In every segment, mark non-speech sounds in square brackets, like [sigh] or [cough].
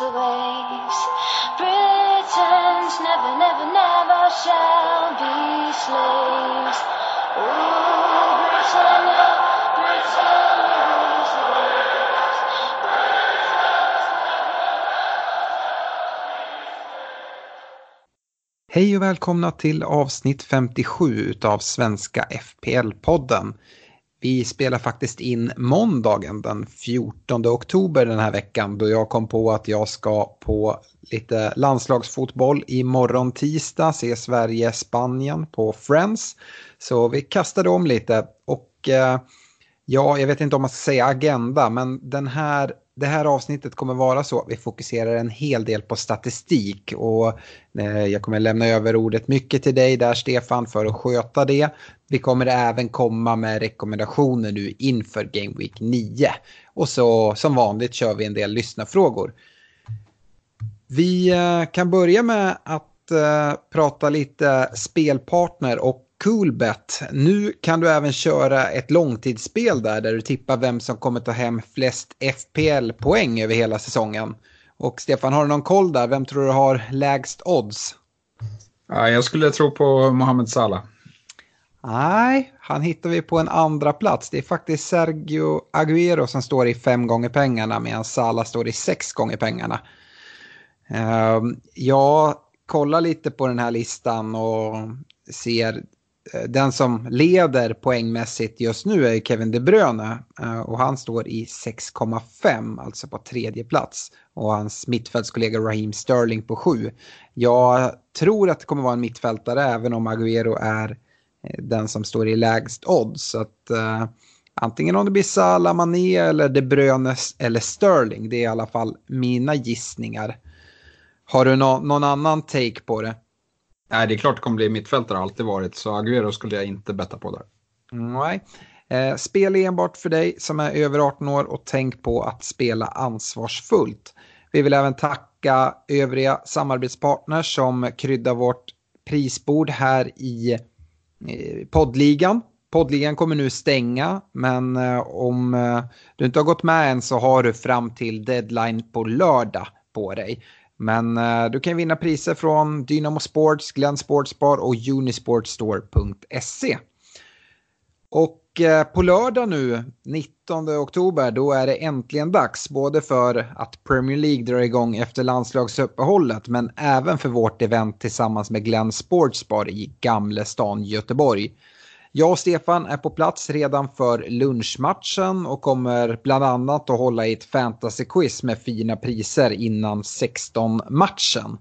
Rules the waves. Britons never, never, never shall be slaves. Ooh, Britannia, Britannia rules the waves. Hej och välkomna till avsnitt 57 utav Svenska FPL-podden. Vi spelar faktiskt in måndagen den 14 oktober den här veckan då jag kom på att jag ska på lite landslagsfotboll imorgon tisdag se Sverige-Spanien på Friends. Så vi kastade om lite och eh, ja, jag vet inte om man ska säga agenda men den här det här avsnittet kommer vara så. Vi fokuserar en hel del på statistik och eh, jag kommer lämna över ordet mycket till dig där Stefan för att sköta det. Vi kommer även komma med rekommendationer nu inför Game Week 9. Och så som vanligt kör vi en del lyssnarfrågor. Vi eh, kan börja med att eh, prata lite spelpartner och Coolbet. Nu kan du även köra ett långtidsspel där, där du tippar vem som kommer ta hem flest FPL-poäng över hela säsongen. Och Stefan, har du någon koll där? Vem tror du har lägst odds? Ja, jag skulle tro på Mohamed Salah. Nej, han hittar vi på en andra plats. Det är faktiskt Sergio Aguero som står i fem gånger pengarna medan Salah står i sex gånger pengarna. Ehm, Jag kollar lite på den här listan och ser Eh, den som leder poängmässigt just nu är Kevin De Bruyne eh, och han står i 6,5 alltså på tredje plats och hans mittfältskollega Raheem Sterling på 7. Jag tror att det kommer vara en mittfältare även om Agüero är eh, den som står i lägst odds. Så att, uh, antingen om det blir Salah, Mané eller De Bruyne eller Sterling. Det är i alla fall mina gissningar. Har du no någon annan take på det? Nej, det är klart det kommer bli mittfältare, har alltid varit. Så Agüero skulle jag inte betta på där. Nej. Eh, spel enbart för dig som är över 18 år och tänk på att spela ansvarsfullt. Vi vill även tacka övriga samarbetspartners som kryddar vårt prisbord här i poddligan. Poddligan kommer nu stänga, men eh, om eh, du inte har gått med än så har du fram till deadline på lördag på dig. Men eh, du kan vinna priser från Dynamo Sports, Glenn Sportsbar och Unisportstore.se. Och eh, på lördag nu, 19 oktober, då är det äntligen dags. Både för att Premier League drar igång efter landslagsuppehållet, men även för vårt event tillsammans med Glenn Sportsbar i Gamlestan, Göteborg. Jag och Stefan är på plats redan för lunchmatchen och kommer bland annat att hålla i ett fantasyquiz med fina priser innan 16-matchen.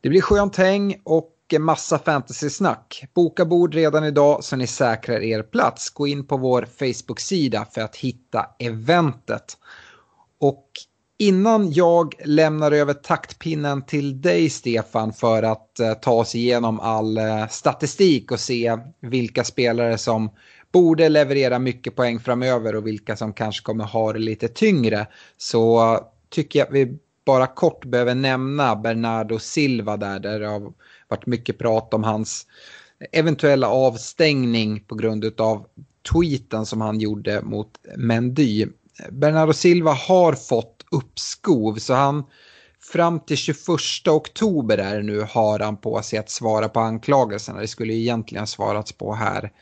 Det blir skönt häng och massa fantasy-snack. Boka bord redan idag så ni säkrar er plats. Gå in på vår Facebook-sida för att hitta eventet. Och innan jag lämnar över taktpinnen till dig Stefan för att eh, ta oss igenom all eh, statistik och se vilka spelare som borde leverera mycket poäng framöver och vilka som kanske kommer ha det lite tyngre så tycker jag att vi bara kort behöver nämna Bernardo Silva där, där det har varit mycket prat om hans eventuella avstängning på grund av tweeten som han gjorde mot Mendy. Bernardo Silva har fått uppskov så han fram till 21 oktober är det nu har han på sig att svara på anklagelserna. Det skulle egentligen svarats på här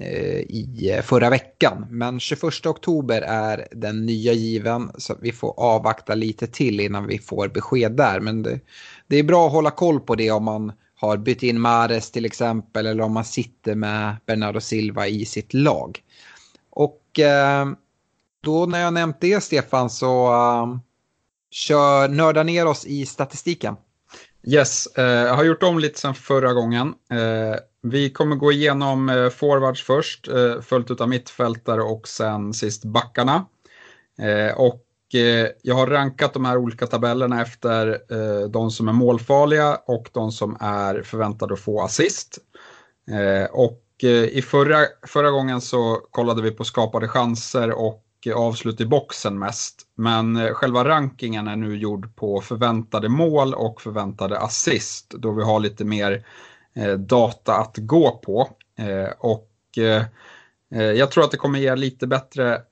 eh, i eh, förra veckan. Men 21 oktober är den nya given så vi får avvakta lite till innan vi får besked där. Men det, det är bra att hålla koll på det om man har bytt in Mares till exempel eller om man sitter med Bernardo Silva i sitt lag. Och eh, då när jag nämnt det Stefan så uh, kör, nörda ner oss i statistiken. Yes, eh, jag har gjort om lite sen förra gången. Eh, vi kommer gå igenom eh, forwards först, eh, följt av mittfältare och sen sist backarna. Eh, och eh, jag har rankat de här olika tabellerna efter eh, de som är målfarliga och de som är förväntade att få assist. Och i förra, förra gången så kollade vi på skapade chanser och Eh, avslut i boxen mest. Men eh, själva rankingen är nu gjord på förväntade mål och förväntade assist då vi har lite mer eh, data att gå på. Och jag tror att det kommer ge lite bättre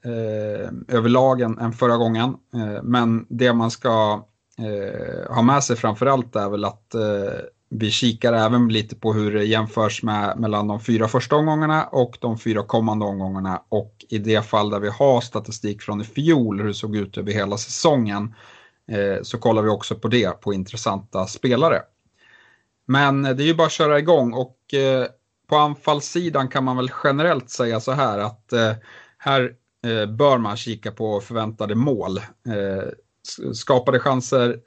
överlag än, förra gången. men det man ska ha med sig framförallt är väl att vi kikar även lite på hur det jämförs med, mellan de fyra första omgångarna och de fyra kommande omgångarna. Och i det fall där vi har statistik från i fjol, hur det såg ut över hela säsongen, eh, så kollar vi också på det, på intressanta spelare. Men eh, det är ju bara att köra igång och eh, på anfallssidan kan man väl generellt säga så här att eh, här eh, bör man kika på förväntade mål. skapade chanser,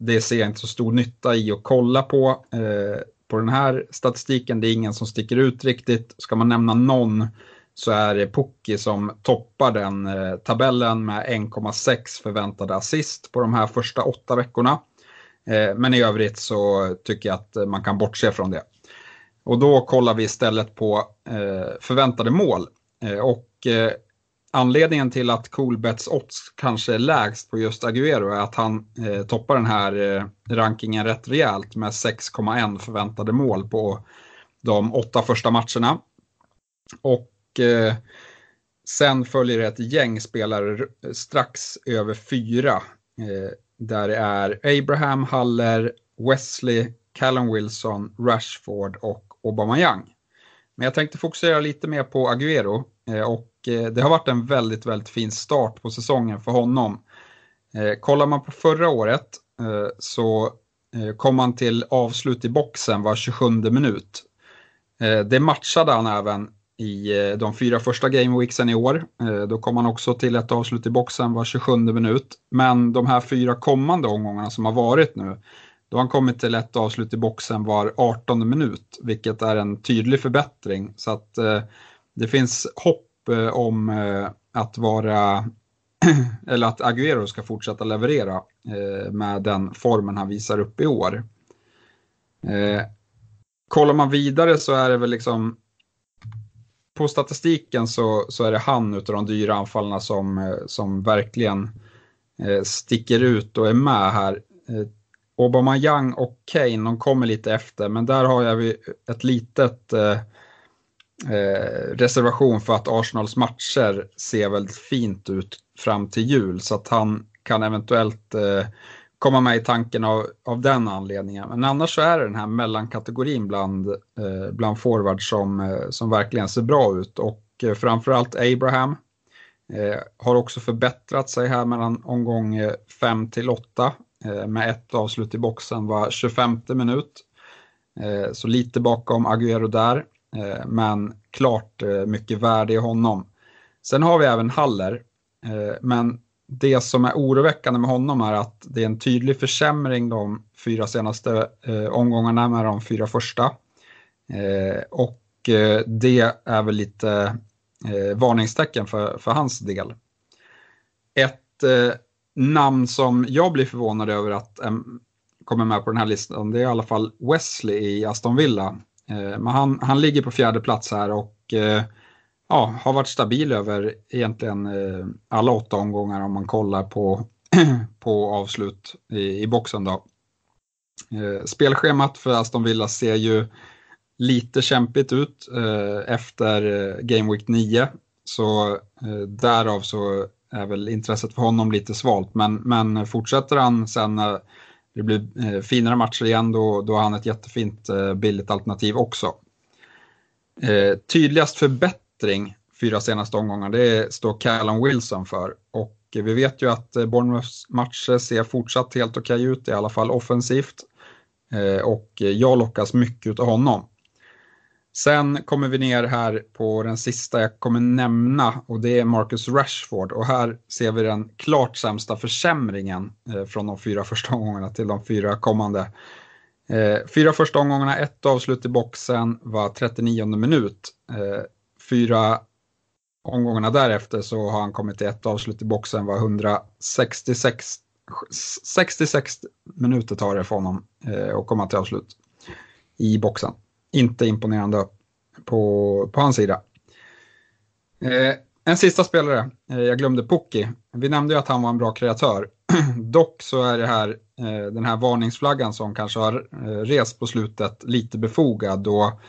det ser jag inte så stor nytta i att kolla på. Eh, på den här statistiken, det är ingen som sticker ut riktigt. Ska man nämna någon så är det Pukki som toppar den eh, tabellen med 1,6 förväntade assist på de här första åtta veckorna. Eh, men i övrigt så tycker jag att man kan bortse från det. Och då kollar vi istället på eh, förväntade mål. Och anledningen till att Coolbets odds kanske är lägst på just Aguero är att han eh, toppar den här eh, rankingen rätt rejält med 6,1 förväntade mål på de åtta första matcherna. Och eh, sen följer ett gäng spelare strax över fyra där det är Abraham, Haller, Wesley, Callum Wilson, Rashford och Aubameyang. Men jag tänkte fokusera lite mer på Aguero. eh, och Eh, det har varit en väldigt, väldigt fin start på säsongen för honom. Eh, kollar man på förra året eh, så kom han till avslut i boxen var 27 minut. Det matchade han även i de fyra första gameweeksen i år. Då kom han också till ett avslut i boxen var 27 minut. Men de här fyra kommande omgångarna som har varit nu, då har han kommit till ett avslut i boxen var 18 minut, vilket är en tydlig förbättring. Så att det finns hopp Eh, om eh, att vara [clears throat] eller att Agüero ska fortsätta leverera eh, med den formen han visar upp i år. kollar man vidare så är det väl liksom på statistiken så, så är det han utav de dyra anfallarna som, som verkligen sticker ut och är med här. Eh, Obama Young och Kane, de kommer lite efter, men där har jag ett litet eh, reservation för att Arsenals matcher ser väldigt fint ut fram till jul, så att han kan eventuellt eh, komma med i tanken av, av den anledningen. Men annars så är det den här mellankategorin bland, eh, bland forwards som, eh, som verkligen ser bra ut och eh, framförallt Abraham eh, har också förbättrat sig här mellan omgång eh, 5 till 8 eh, med ett avslut i boxen var 25 minut. Eh, så lite bakom Agüero där, Eh, men klart eh, mycket värde i honom. Sen har vi även Haller, eh, men det som är oroväckande med honom är att det är en tydlig försämring de fyra senaste omgångarna med de fyra första. Och det är väl lite varningstecken för, för hans del. Ett namn som jag blir förvånad över att kommer med på den här listan det är i alla fall Wesley i Aston Villa. Eh, men han, han ligger på fjärde plats här och eh, ja, har varit stabil över egentligen eh, alla åtta omgångar om man kollar på, [clears throat] på avslut i, i boxen. Då. Spelschemat för Aston Villa ser ju lite kämpigt ut efter Game Week 9. Så därav så är väl intresset för honom lite svalt. Men, men fortsätter han sen det blir eh, finare matcher igen då, då har han ett jättefint eh, billigt alternativ också. Eh, tydligast förbättring fyra senaste omgångar, det står Callum Wilson för. Och vi vet ju att eh, Bournemouths matcher ser fortsatt helt okej ut, i alla fall offensivt. Eh, och jag lockas mycket av honom. Sen kommer vi ner här på den sista jag kommer nämna och det är Marcus Rashford och här ser vi den klart sämsta försämringen eh, från de fyra första omgångarna till de fyra kommande. Eh, fyra första omgångarna, ett avslut i boxen var 39 minut. Eh, fyra omgångarna därefter så har han kommit till ett avslut i boxen var 166 66 minuter tar det för honom att komma till avslut i boxen. Inte imponerande på, på hans sida. Eh, en sista spelare, eh, jag glömde Pukki. Vi nämnde ju att han var en bra kreatör. [clears throat] Dock så är det här, eh, den här varningsflaggan som kanske har eh, rest på slutet lite befogad då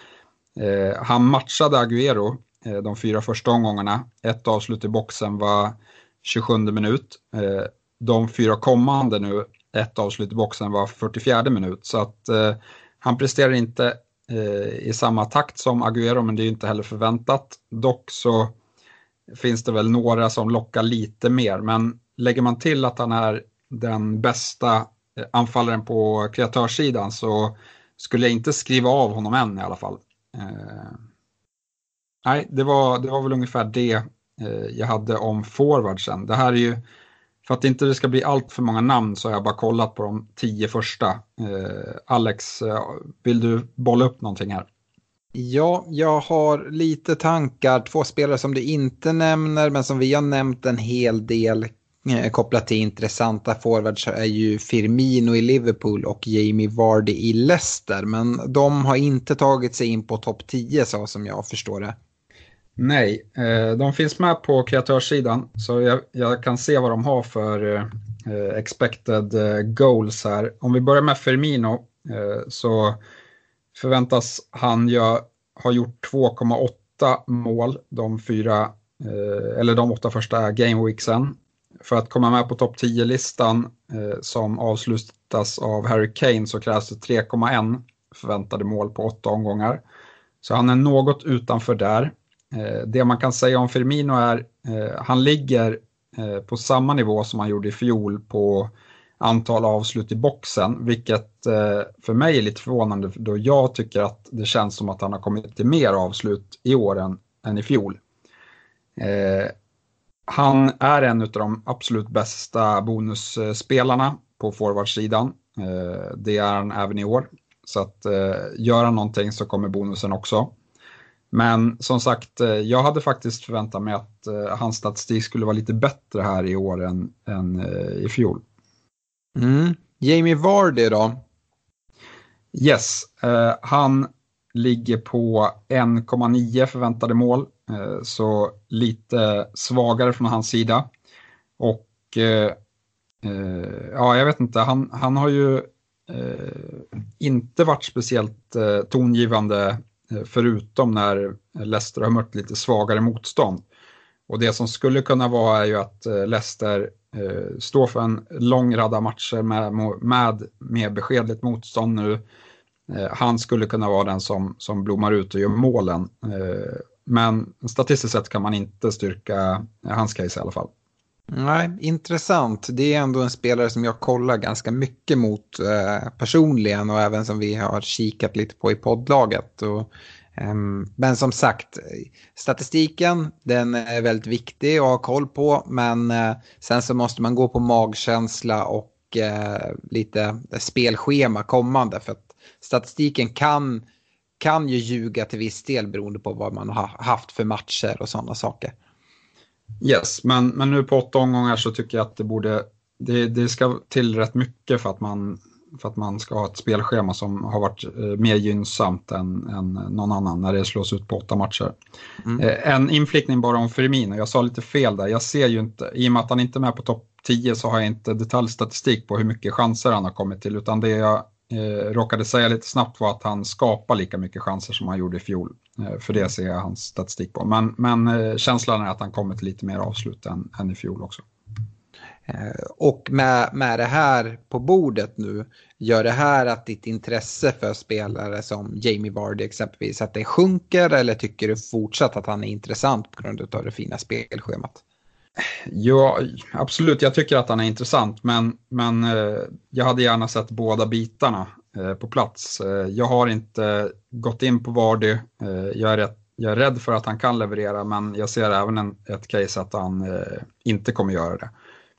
eh, han matchade Agüero eh, de fyra första omgångarna. Ett avslut i boxen var 27 minut eh, de fyra kommande nu, ett avslut i boxen var 44 minut. Så att eh, han presterar inte Eh, i samma takt som Agüero, men det är inte heller förväntat. Dock så finns det väl några som lockar lite mer, men lägger man till att han är den bästa eh, anfallaren på kreatörssidan så skulle jag inte skriva av honom än i alla fall. Eh, nej, det var, det var väl ungefär det eh, jag hade om forwardsen. Det här är ju för att inte det ska bli allt för många namn så har jag bara kollat på de tio första. Eh, Alex, eh, vill du bolla upp någonting här? Ja, jag har lite tankar. Två spelare som du inte nämner men som vi har nämnt en hel del eh, kopplat till intressanta forwards är ju Firmino i Liverpool och Jamie Vardy i Leicester. Men de har inte tagit sig in på topp 10 så som jag förstår det. Nej, eh, de finns med på kreatörssidan så jag, jag, kan se vad de har för eh, expected eh, goals här. Om vi börjar med Firmino så förväntas han ha gjort 2,8 mål de fyra, eller de åtta första gameweeksen. För att komma med på topp 10-listan som avslutas av Harry Kane så krävs det 3,1 förväntade mål på åtta omgångar. Så han är något utanför där. Eh, det man kan säga om Firmino är eh, han ligger eh, på samma nivå som han gjorde i fjol på antal avslut i boxen, vilket för mig är lite förvånande då jag tycker att det känns som att han har kommit till mer avslut i år än, än i fjol. han är en av de absolut bästa bonusspelarna på forwardsidan. det är han även i år. Så att gör han någonting så kommer bonusen också. Men som sagt, eh, jag hade faktiskt förväntat mig att eh, hans statistik skulle vara lite bättre här i år än, än eh, i fjol. Mm. Jamie Vardy då? Yes, eh, han ligger på 1,9 förväntade mål, eh, så lite svagare från hans sida. Och eh, ja, jag vet inte, han, han har ju inte varit speciellt tongivande Eh, förutom när Leicester har mött lite svagare motstånd. Och det som skulle kunna vara är ju att eh, Leicester eh, står för en lång radda matcher med, med med beskedligt motstånd nu. Han skulle kunna vara den som, som blommar ut och gör målen. Men statistiskt sett kan man inte styrka hans case i alla fall. Nej, intressant. Det är ändå en spelare som jag kollar ganska mycket mot eh, personligen och även som vi har kikat lite på i poddlaget. Och, eh, men som sagt, statistiken den är väldigt viktig att ha koll på men eh, sen så måste man gå på magkänsla och eh, lite spelschema kommande för att statistiken kan, kan ju ljuga till viss del beroende på vad man har haft för matcher och sådana saker. Yes, men, men nu på åtta omgångar så tycker jag att det borde, det, det ska till rätt mycket för att man för att man ska ha ett spelschema som har varit eh, mer gynnsamt än, än någon annan när det slås ut på åtta matcher. Mm. Eh, en inflikning bara om Firmino, jag sa lite fel där, jag ser ju inte, i och med att han inte är med på topp 10 så har jag inte detaljstatistik på hur mycket chanser han har kommit till, utan det jag eh, råkade säga lite snabbt var att han skapar lika mycket chanser som han gjorde i fjol. Eh, för det ser jag hans statistik på. Men, men eh, känslan är att han kommer till lite mer avslut än, än i fjol också. Eh, och med, med det här på bordet nu, gör det här att ditt intresse för spelare som Jamie Vardy exempelvis, att det sjunker eller tycker du fortsatt att han är intressant på grund av det fina spelschemat? Ja, absolut, jag tycker att han är intressant, men, men jag hade gärna sett båda bitarna på plats. Eh, jag har inte gått in på Vardy, eh, jag, är rätt, jag är rädd för att han kan leverera, men jag ser även en, ett case att han eh, inte kommer göra det.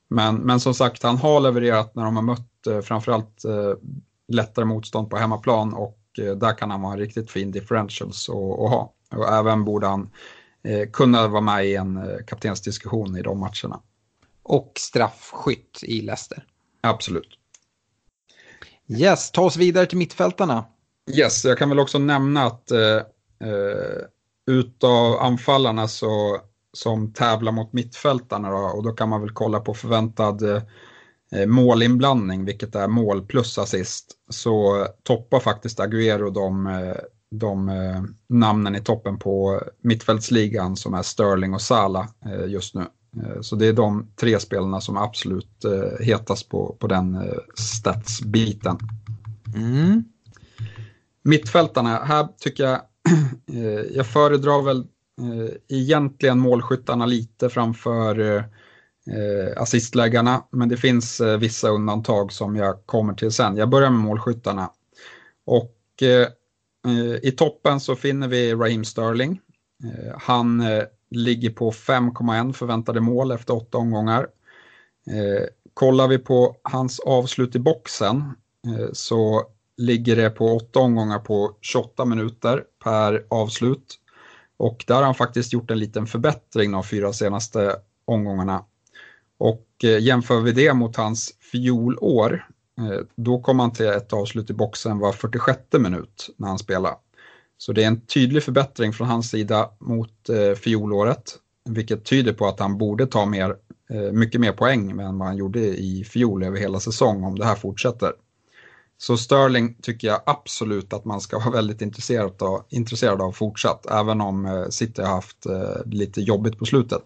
Men, men som sagt, han har levererat när de har mött eh, framförallt eh, lättare motstånd på hemmaplan och eh, där kan han vara en riktigt fin differentials att ha. Och även borde han eh, kunna vara med i en eh, kaptensdiskussion i de matcherna. Och straffskytt i Leicester. Absolut. Yes, ta oss vidare till mittfältarna. Yes, jag kan väl också nämna att eh, eh, utav anfallarna så som tävlar mot mittfältarna då, och då kan man väl kolla på förväntad eh, målinblandning, vilket är mål plus assist, så toppar faktiskt Agüero de, eh, de eh, namnen i toppen på mittfältsligan som är Sterling och Sala eh, just nu. Eh, så det är de tre spelarna som är absolut eh, hetast på, på den statsbiten. Mm. Mittfältarna, här tycker jag, [clears throat] jag föredrar väl eh, egentligen målskyttarna lite framför eh, assistläggarna, men det finns eh, vissa undantag som jag kommer till sen. Jag börjar med målskyttarna. Och eh, eh i toppen så finner vi Raheem Sterling. Eh, han eh, ligger på 5,1 förväntade mål efter åtta omgångar. Eh, kollar vi på hans avslut i boxen eh, så ligger det på åtta omgångar på 28 minuter per avslut. Och där har han faktiskt gjort en liten förbättring de fyra senaste omgångarna. Och eh, jämför vi det mot hans fjolår, eh, då kom han till ett avslut i boxen var 46 minut när han spelade. Så det är en tydlig förbättring från hans sida mot eh, fjolåret, vilket tyder på att han borde ta mer, mycket mer poäng än vad han gjorde i fjol över hela säsong om det här fortsätter. Så Sterling tycker jag absolut att man ska [laughs] vara väldigt intresserad av, intresserad av fortsatt, även om eh, City har haft eh, lite jobbigt på slutet.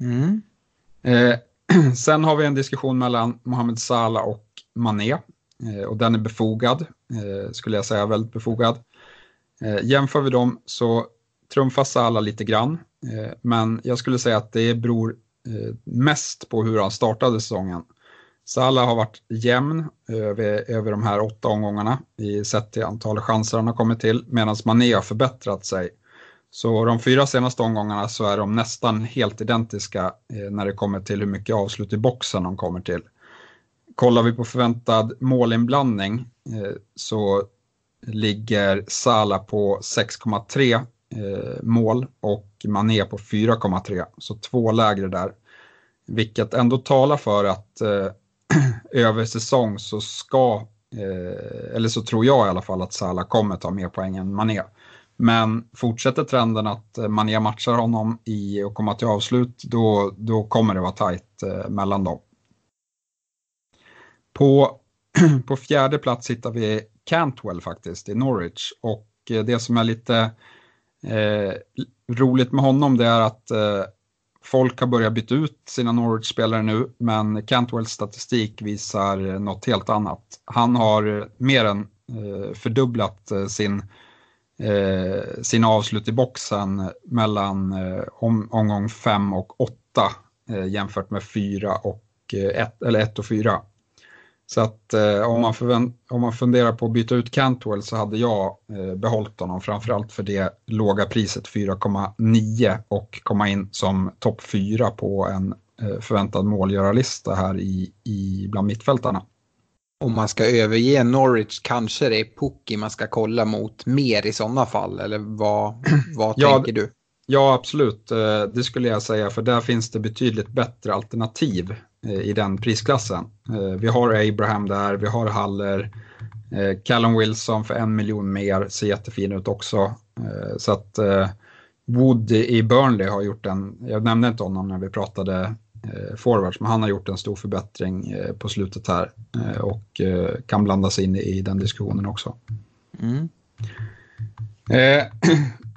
Mm. Eh, [clears throat] sen har vi en diskussion mellan Mohamed Salah och Mané eh, och den är befogad, eh, skulle jag säga, väldigt befogad. Eh, jämför vi dem så trumfas Salah lite grann, eh, men jag skulle säga att det beror eh, mest på hur han startade säsongen. Salah har varit jämn eh, över, över de här åtta omgångarna i sett till antal chanser han har kommit till, medan Mané har förbättrat sig. Så de fyra senaste omgångarna så är de nästan helt identiska eh, när det kommer till hur mycket avslut i boxen de kommer till. Kollar vi på förväntad målinblandning eh, så ligger Salah på 6,3 eh, mål och Mané på 4,3, så två lägre där. Vilket ändå talar för att eh, [clears throat] över säsong så ska, eh, eller så tror jag i alla fall att Salah kommer ta mer poäng än Mané. Men fortsätter trenden att eh, Mané matchar honom i och komma till avslut, då, då kommer det vara tajt eh, mellan dem. På, [clears throat] på fjärde plats hittar vi Cantwell faktiskt i Norwich och eh, det som är lite eh, roligt med honom det är att eh, Folk har börjat byta ut sina Norwich-spelare nu, men Cantwells statistik visar eh, något helt annat. Han har eh, mer än eh, fördubblat eh, sin, eh, sina avslut i boxen mellan om, omgång 5 och 8 jämfört med 4 och 1, eller 1 och 4. Så att eh, om, man om man funderar på att byta ut Cantwell så hade jag eh, behållit honom framförallt för det låga priset 4,9 och komma in som topp 4 på en eh, förväntad målgörarlista här i, i bland mittfältarna. Om man ska överge Norwich kanske det är Pukki man ska kolla mot mer i sådana fall eller vad, vad ja, tänker du? Ja, absolut. Eh, det skulle jag säga, för där finns det betydligt bättre alternativ i den prisklassen. Eh, vi har Abraham där, vi har Haller, Callum Wilson för en miljon mer, ser jättefin ut också. Så att Wood i Burnley har gjort en, jag nämnde inte honom när vi pratade forwards, men han har gjort en stor förbättring på slutet här och kan blandas in i den diskussionen också. Mm. [clears throat]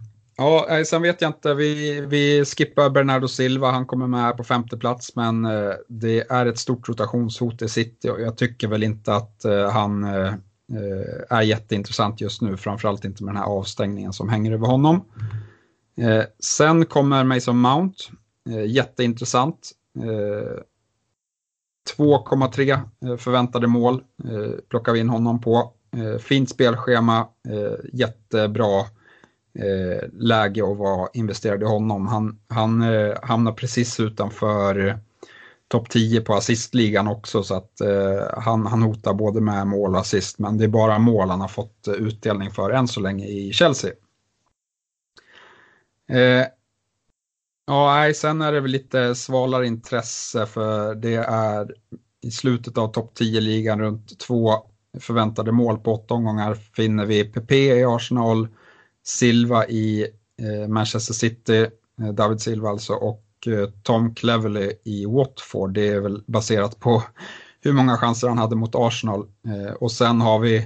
Ja, eh, sen vet jag inte. Vi, vi skippar Bernardo Silva. Han kommer med på femte plats, men eh, det är ett stort rotationshot i City och jag tycker väl inte att eh, han är jätteintressant just nu. Framförallt inte med den här avstängningen som hänger över honom. Sen kommer Mason Mount. Jätteintressant. 2,3 förväntade mål plockar vi in honom på. Fint spelschema, jättebra eh, läge att vara investerad i honom. Han, han eh, hamnar precis utanför eh, topp 10 på assistligan också så att eh, han, han hotar både med mål och assist men det är bara mål han har fått eh, utdelning för än så länge i Chelsea. Eh, ja, sen är det väl lite svalare intresse för det är i slutet av topp 10-ligan runt två förväntade mål på åtta omgångar finner vi PP i Arsenal, Silva i eh, Manchester City, eh, David Silva alltså, och eh, Tom Cleverley i Watford. Det är väl baserat på [laughs] hur många chanser han hade mot Arsenal. Eh, och sen har vi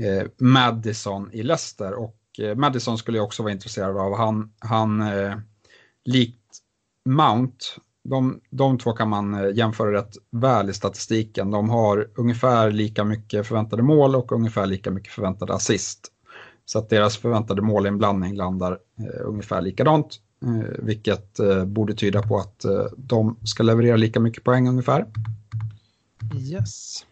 eh, Madison i Leicester och eh, Madison skulle jag också vara intresserad av. Han, han likt Mount, de, de två kan man jämföra rätt väl i statistiken. De har ungefär lika mycket förväntade mål och ungefär lika mycket förväntade assist. Så att deras förväntade målinblandning landar eh, ungefär likadant. Eh, vilket eh, borde tyda på att eh, de ska leverera lika mycket poäng ungefär. Yes.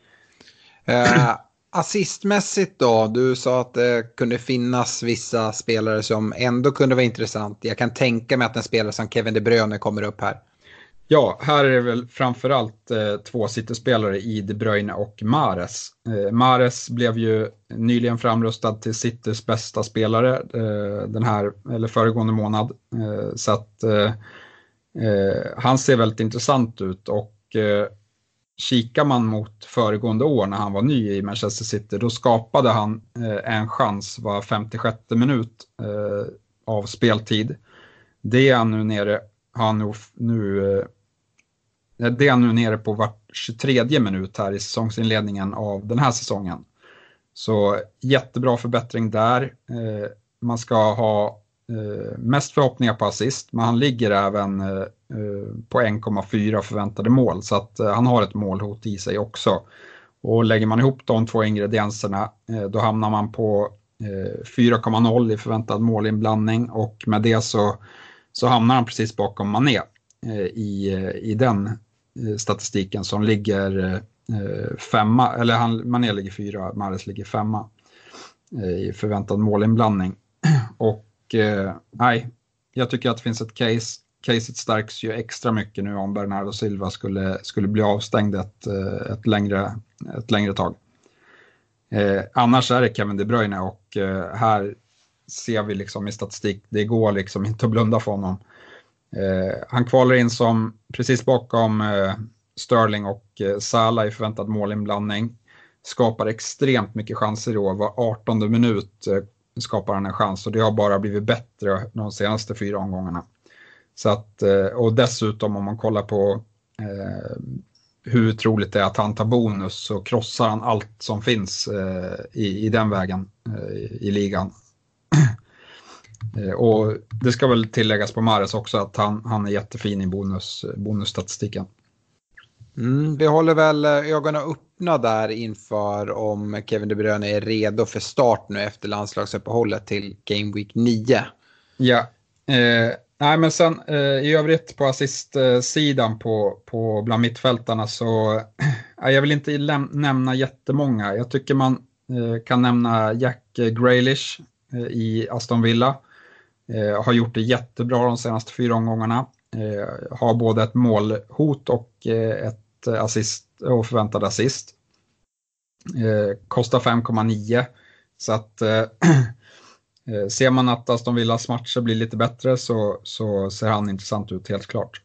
Eh, [clears throat] assistmässigt då, du sa att det kunde finnas vissa spelare som ändå kunde vara intressant. Jag kan tänka mig att en spelare som Kevin De Bruyne kommer upp här. Ja, här är det väl framförallt eh, två City-spelare i De Bruyne och Mares. Eh, Mares blev ju nyligen framröstad till Citys bästa spelare eh, den här, eller föregående månad. Eh, så att eh, eh, han ser väldigt intressant ut och eh, kikar man mot föregående år när han var ny i Manchester City, då skapade han eh, en chans var 56 minut eh, av speltid. Det är han nu nere, har han nu, nu eh, Eh, det är nu nere på vart 23 minut här i säsongsinledningen av den här säsongen. Så jättebra förbättring där. Eh, man ska ha eh, mest förhoppningar på assist, men han ligger även på 1,4 förväntade mål, så att han har ett målhot i sig också. Och lägger man ihop de två ingredienserna, då hamnar man på 4,0 i förväntad målinblandning och med det så, så hamnar han precis bakom Mané i, i den statistiken som ligger eh, femma, eller han, Mané ligger fyra, Mahrez ligger femma eh, i förväntad målinblandning. [clears throat] Och eh, nej, jag tycker att det finns ett case. Caset stärks ju extra mycket nu om Bernardo Silva skulle, skulle bli avstängd ett, eh, ett, längre, ett längre tag. Eh, annars är det Kevin De Bruyne och eh, här ser vi liksom i statistik, det går liksom inte att blunda för honom. Eh, han kvalar in som precis bakom eh, Sterling och eh, Salah i förväntad målinblandning. Skapar extremt mycket chanser i år. Var 18 minut eh, skapar han en chans och det har bara blivit bättre de senaste fyra omgångarna. Så att, eh, och dessutom om man kollar på eh, hur troligt det är att han tar bonus så krossar han allt som finns eh, i, i den vägen eh, i, i ligan. Eh, och det ska väl tilläggas på Mares också att han, han är jättefin i bonus, bonusstatistiken. Mm, vi håller väl eh, ögonen öppna där inför om Kevin De Bruyne är redo för start nu efter landslagsuppehållet till Game Week 9. Ja, eh, nej men sen eh, i övrigt på assistsidan på, på bland mittfältarna så [clears throat] eh, jag vill inte nämna jättemånga. Jag tycker man eh, kan nämna Jack Grealish i Aston Villa. Eh, har gjort det jättebra de senaste fyra omgångarna. Eh, har både ett målhot och eh, ett assist och förväntad assist. Eh, kostar 5,9 så att eh, [clears throat] eh, ser man att Aston Villas matcher blir lite bättre så, så ser han intressant ut helt klart.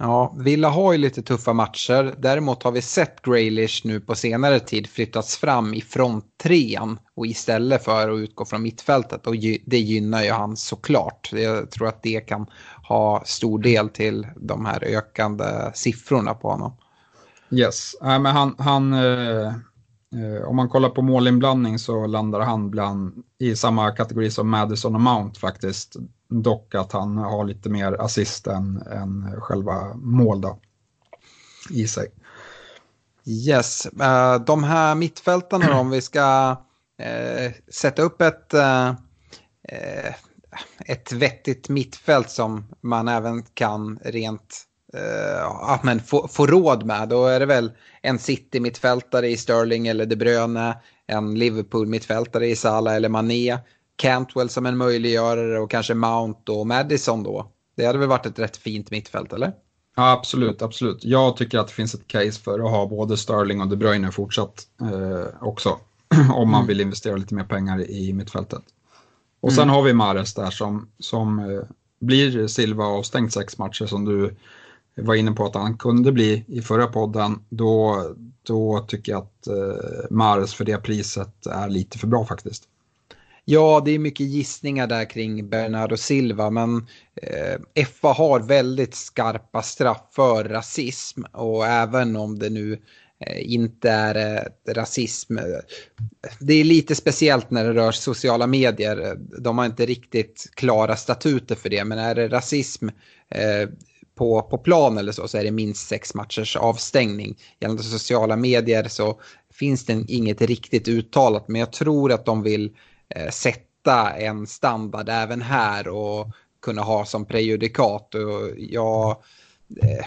Ja, Villa har ju lite tuffa matcher. Däremot har vi sett Graylish nu på senare tid flyttats fram i fronttrean och istället för att utgå från mittfältet. Och det gynnar ju han såklart. Jag tror att det kan ha stor del till de här ökande siffrorna på honom. Yes, äh, men han, han, eh, Eh, om man kollar på målinblandning så landar han bland, i samma kategori som Madison och Mount faktiskt. Dock att han har lite mer assist än, än själva mål då, i sig. Yes, eh, de här mittfältarna då, om vi ska eh, sätta upp ett, ett vettigt mittfält som man även kan rent ja, men få, få råd med. Då är det väl en City-mittfältare i Sterling eller De Bruyne, en Liverpool-mittfältare i Salah eller Mané, Cantwell som en möjliggörare och kanske Mount och Madison då. Det hade väl varit ett rätt fint mittfält, eller? Ja, absolut, absolut. Jag tycker att det finns ett case för att ha både Sterling och De Bruyne fortsatt eh, också. [clears throat] om man mm. vill investera lite mer pengar i mittfältet. Och sen mm. har vi Mares där som, som eh, blir Silva avstängt sex matcher som du var inne på att han kunde bli i förra podden. Då, då tycker jag att eh, Mares för det priset är lite för bra faktiskt. Ja, det är mycket gissningar där kring Bernardo Silva, men eh, FA har väldigt skarpa straff för rasism och även om det nu eh, inte är eh, rasism. Eh, det är lite speciellt när det rör sociala medier. De har inte riktigt klara statuter för det, men är det rasism eh, på, på plan eller så, så är det minst sex matchers avstängning. Gällande sociala medier så finns det inget riktigt uttalat, men jag tror att de vill Eh, sätta en standard även här och kunna ha som prejudikat. Och jag, eh,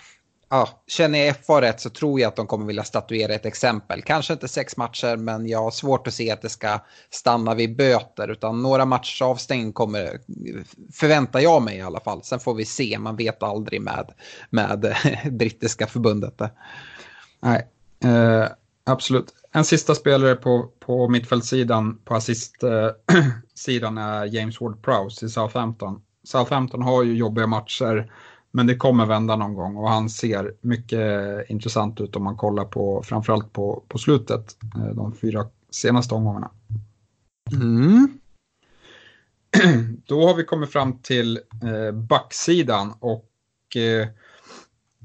ja, känner jag FA rätt så tror jag att de kommer vilja statuera ett exempel. Kanske inte sex matcher, men jag har svårt att se att det ska stanna vid böter. Utan några matchers avstängning kommer, förväntar jag mig i alla fall. Sen får vi se, man vet aldrig med, med [laughs] brittiska förbundet. Nej, eh, absolut en sista spelare på, på mittfältssidan, på assistsidan eh, [clears throat] är James Ward-Prowse i Southampton. Southampton har ju jobbiga matcher, men det kommer vända någon gång och han ser mycket intressant ut om man kollar på framförallt på, på slutet, eh, de fyra senaste omgångarna. Mm. [clears throat] Då har vi kommit fram till eh, backsidan och eh,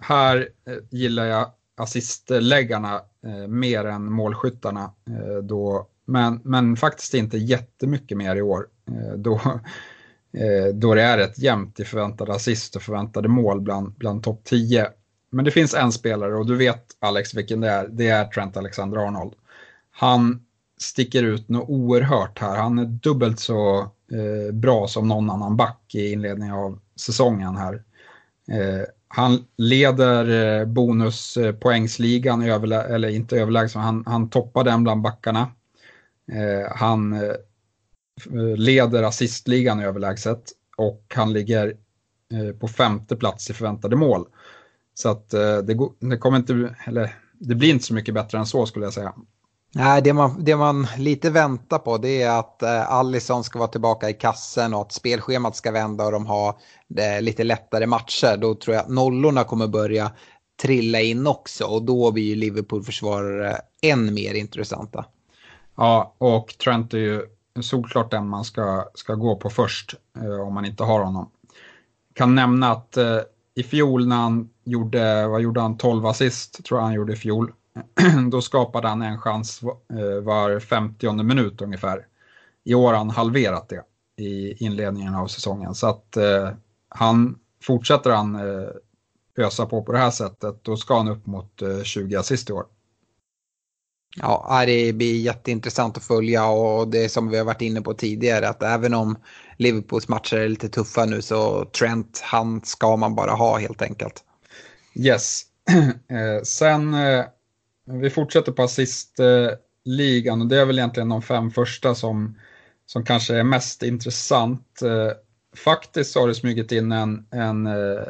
här eh, gillar jag assistläggarna eh, mer än målskyttarna. Eh, då, men, men faktiskt inte jättemycket mer i år. Eh, då, Eh, då det är rätt jämnt i förväntade assist och förväntade mål bland, bland topp 10. Men det finns en spelare och du vet Alex vilken det är. Det är Trent Alexander-Arnold. Han sticker ut något oerhört här. Han är dubbelt så eh, bra som någon annan back i inledningen av säsongen här. Eh, han leder eh, bonuspoängsligan, eller inte överlägset, han, han toppar den bland backarna. Eh, han eh, leder assistligan överlägset och han ligger på femte plats i förväntade mål. Så att det, det kommer inte, eller det blir inte så mycket bättre än så skulle jag säga. Nej, det man, det man lite väntar på det är att eh, Allison ska vara tillbaka i kassen och att spelschemat ska vända och de har eh, lite lättare matcher. Då tror jag att nollorna kommer börja trilla in också och då blir ju Liverpool-försvarare än mer intressanta. Ja, och Trent är ju solklart den man ska, ska gå på först eh, om man inte har honom. Kan nämna att eh, i fjol när han gjorde, vad gjorde han, 12 assist tror jag han gjorde i fjol. [clears throat] då skapade han en chans eh, var 50 minut ungefär. I år har han halverat det i inledningen av säsongen. Så att eh, han, fortsätter han eh, ösa på på det här sättet, då ska han upp mot eh, 20 assist i år. Ja, det blir jätteintressant att följa och det som vi har varit inne på tidigare att även om Liverpools matcher är lite tuffa nu så Trent, han ska man bara ha helt enkelt. Yes. [clears throat] Eh, sen eh, vi fortsätter på assistligan och det är väl egentligen de fem första som, som kanske är mest intressant. Eh, faktiskt faktiskt har det smugit in en, en eh,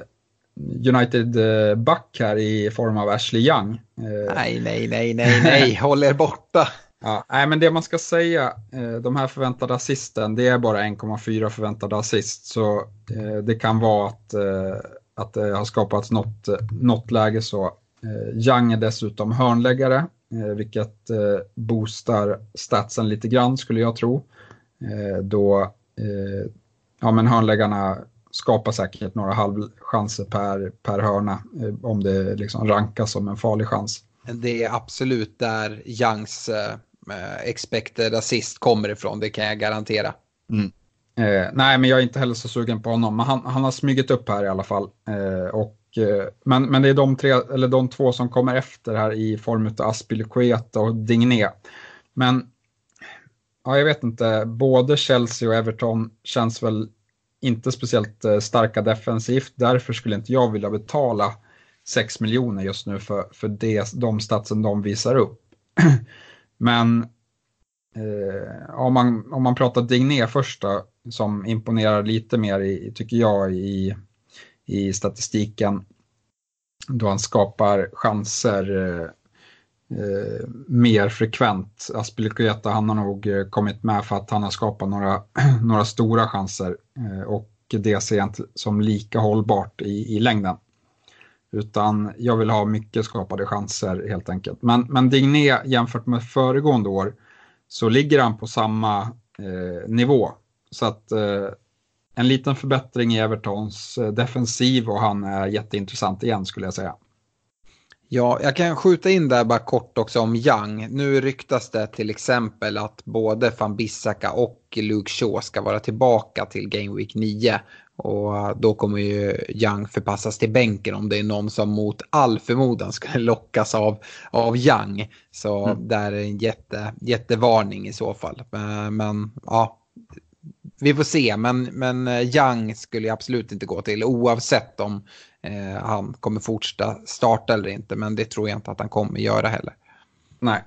United-back här i form av Ashley Young. Eh, nej, nej, nej, nej, nej, [laughs] håll er borta. Ja, nej, men det man ska säga, de här förväntade assisten, det är bara 1,4 förväntade assist. Så det kan vara att, att det har skapats något, något läge så Eh, Young är dessutom hörnläggare, eh, vilket eh, boostar statsen lite grann skulle jag tro. Då ja, men hörnläggarna skapar säkert några halvchanser per, per hörna om det liksom rankas som en farlig chans. det är absolut där Youngs eh, expected assist kommer ifrån, det kan jag garantera. Mm. Eh, nej, men jag är inte heller så sugen på honom, men han, han har smugit upp här i alla fall. Eh, och, eh, men, men det är de, tre, eller de två som kommer efter här i form av Aspilicueta och Digné. Men ja, jag vet inte, både Chelsea och Everton känns väl inte speciellt eh, starka defensivt. Därför skulle inte jag vilja betala 6 miljoner just nu för, för det, de statsen de visar upp. [clears throat] Men eh, om, man, om man pratar Digné först då, som imponerar lite mer, i, tycker jag, i, i statistiken. Då han skapar chanser eh, eh, mer frekvent. Aspilicueta han har nog eh, kommit med för att han har skapat några, [clears throat] några stora chanser eh, och det ser jag inte som lika hållbart i, i längden. Utan jag vill ha mycket skapade chanser helt enkelt. Men, men Digné jämfört med föregående år så ligger han på samma eh, nivå. Så att eh, en liten förbättring i Evertons eh, defensiv och han är jätteintressant igen skulle jag säga. Ja, jag kan skjuta in där bara kort också om Young. Nu ryktas det till exempel att både van Bissaka och Luke Shaw ska vara tillbaka till Game Week 9. Och då kommer ju Young förpassas till bänken om det är någon som mot all förmodan skulle [laughs] lockas av, av Young. Så mm. där är en jätte, jättevarning i så fall. Men, men ja, vi får se. Men, men eh, Young skulle jag absolut inte gå till oavsett om eh, han kommer fortsätta starta eller inte. Men det tror jag inte att han kommer göra heller. Nej.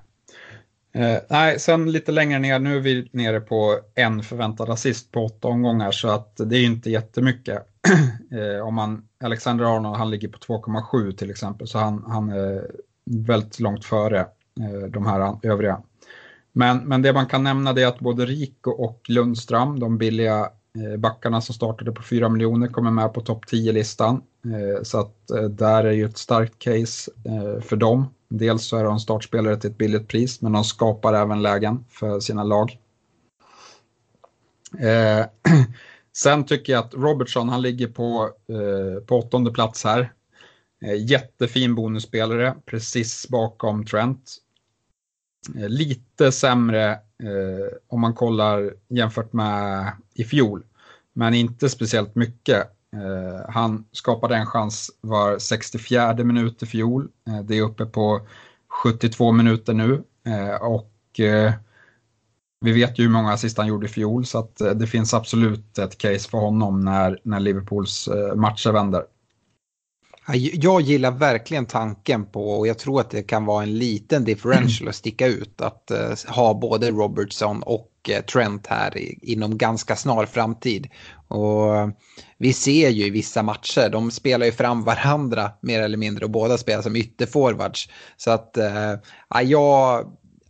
Eh, nej, sen lite längre ner, nu är vi nere på en förväntad assist på åtta omgångar så att det är inte jättemycket. [clears throat] eh, om man, Alexander Arnold, han ligger på 2,7 till exempel så han, han är väldigt långt före eh, de här övriga. Men, men det man kan nämna är att både Rico och Lundström, de billiga eh, backarna som startade på 4 miljoner kommer med på topp 10-listan. Eh, så att eh, där är ju ett starkt case för dem. Dels så är de startspelare till ett billigt pris, men de skapar även lägen för sina lag. [clears throat] Sen tycker jag att Robertson, han ligger på, på åttonde plats här. Jättefin bonusspelare, precis bakom Trent. Eh, lite sämre eh, om man kollar jämfört med i fjol. Men inte speciellt mycket. Eh, han skapade en chans var 64 minut i fjol. Eh, det är uppe på 72 minuter nu. Eh, och eh, vi vet ju hur många assist han gjorde i fjol så att eh, det finns absolut ett case för honom när, när Liverpools eh, matcher vänder. Jag gillar verkligen tanken på, och jag tror att det kan vara en liten differential att sticka ut, att uh, ha både Robertson och uh, Trent här i, inom ganska snar framtid. Och uh, vi ser ju i vissa matcher, de spelar ju fram varandra mer eller mindre och båda spelar som ytterforwards. Så att eh, ja, jag,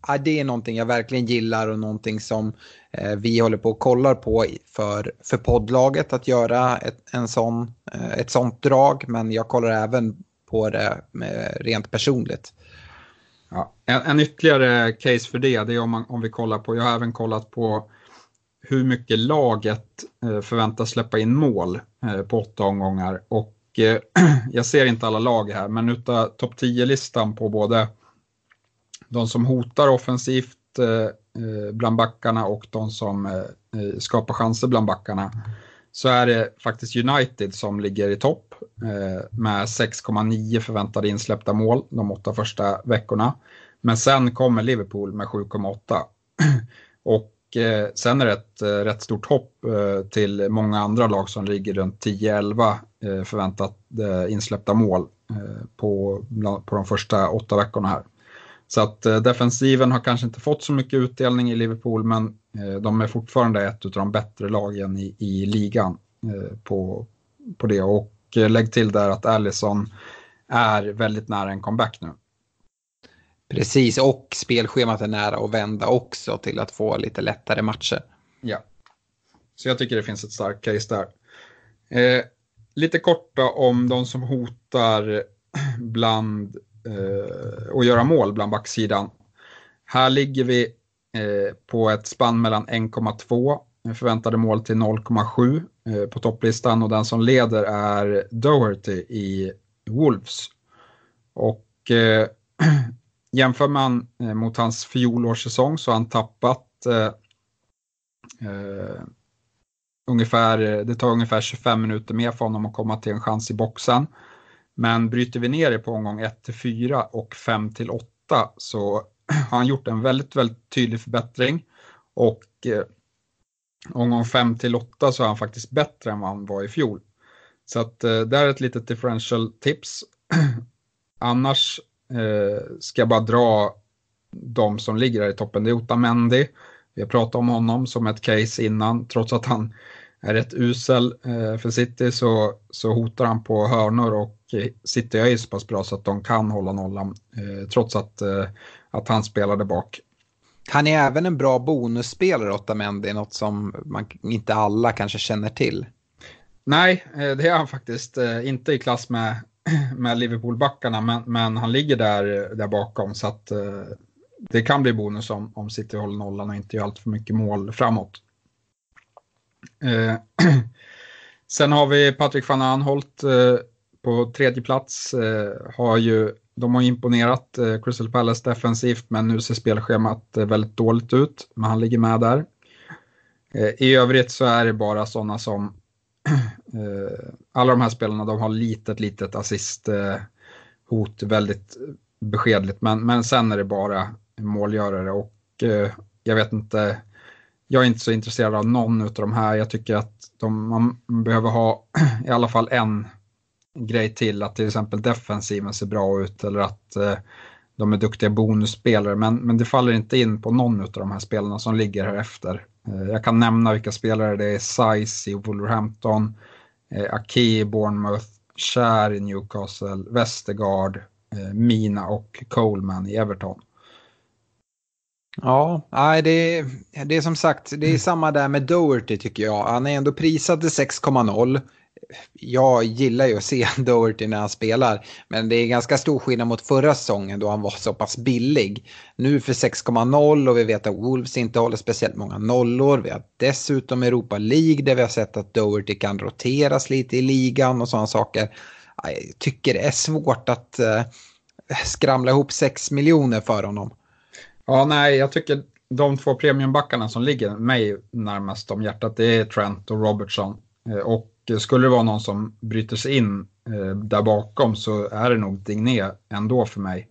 ja, det är någonting jag verkligen gillar och någonting som Eh, vi håller på och kollar på för, för poddlaget att göra ett, en sån, eh, ett sånt drag. Men jag kollar även på det eh, rent personligt. Ja, en, en, ytterligare case för det, det är om, man, om vi kollar på, jag har även kollat på hur mycket laget eh, förväntas släppa in mål eh, på åtta omgångar. Och eh, [clears throat] jag ser inte alla lag här, men utav topp 10-listan på både de som hotar offensivt eh, eh, bland backarna och de som eh, eh, skapar chanser bland backarna så är det faktiskt United som ligger i topp eh, med 6,9 förväntade insläppta mål de åtta första veckorna. Men sen kommer Liverpool med 7,8. [clears throat] Och sen är det ett rätt stort hopp till många andra lag som ligger runt 10-11 förväntat insläppta mål på, på de första åtta veckorna här. Så att eh, defensiven har kanske inte fått så mycket utdelning i Liverpool men eh, de är fortfarande ett av de bättre lagen i, i ligan eh, på, på det. Och lägg till där att Allison är väldigt nära en comeback nu. Precis, och spelschemat är nära att vända också till att få lite lättare matcher. Ja, så jag tycker det finns ett starkt case där. Eh, lite korta om de som hotar [clears throat] bland Eh, och göra mål bland backsidan. Här ligger vi eh, på ett spann mellan 1,2 förväntade mål till 0,7 eh, på topplistan och den som leder är Doherty i Wolves. Och eh, [clears throat] jämför man mot hans fjolårssäsong så har han tappat eh, ungefär, det tar ungefär 25 minuter mer för honom att komma till en chans i boxen. Men bryter vi ner det på omgång 1 till 4 och 5 till 8 så [clears throat] har han gjort en väldigt, väldigt tydlig förbättring. Och eh, omgång 5 till 8 så är han faktiskt bättre än vad han var i fjol. Så att eh, där är ett litet differential tips. [clears throat] Annars eh, ska jag bara dra de som ligger här i toppen. Det är Otamendi. Vi har pratat om honom som ett case innan, trots att han är rätt usel eh, för City så, så hotar han på hörnor och City är ju så pass bra så att de kan hålla nollan eh, trots att, eh, att han spelade bak. Han är även en bra bonusspelare, Otamendi, något som man, inte alla kanske känner till. Nej, det är han faktiskt inte i klass med, [clears throat] med Liverpool-backarna, men, men han ligger där, där bakom så att det kan bli bonus om, om City håller nollan och inte gör allt för mycket mål framåt. Eh, [clears throat] sen har vi Patrik van Anholt eh, på tredje plats. Eh, har ju, de har imponerat eh, Crystal Palace defensivt men nu ser spelschemat eh, väldigt dåligt ut. Men han ligger med där. Eh, I övrigt så är det bara sådana som [clears throat] eh, alla de här spelarna de har litet, litet assisthot eh, väldigt beskedligt. Men, men sen är det bara målgörare och eh, jag vet inte jag är inte så intresserad av någon av de här. Jag tycker att de, man behöver ha [clears throat] i alla fall en grej till, att till exempel defensiven ser bra ut eller att eh, de är duktiga bonusspelare. Men, men det faller inte in på någon av de här spelarna som ligger här efter. Eh, jag kan nämna vilka spelare det är. Size i Wolverhampton, eh, Aki i Bournemouth, Cher i Newcastle, Westergaard, eh, Mina och Coleman i Everton. Ja, det, det är som sagt, det är samma där med Doherty tycker jag. Han är ändå prisad till 6,0. Jag gillar ju att se [laughs] Doherty när han spelar, men det är ganska stor skillnad mot förra säsongen då han var så pass billig. Nu för 6,0 och vi vet att Wolves inte håller speciellt många nollor. Vi har dessutom Europa League där vi har sett att Doherty kan roteras lite i ligan och sådana saker. Jag tycker det är svårt att eh, skramla ihop 6 miljoner för honom. Ja, nej, jag tycker de två premiumbackarna som ligger mig närmast om hjärtat det är Trent och Robertson. Eh, och skulle det vara någon som bryter sig in eh, där bakom så är det nog Digné ändå för mig.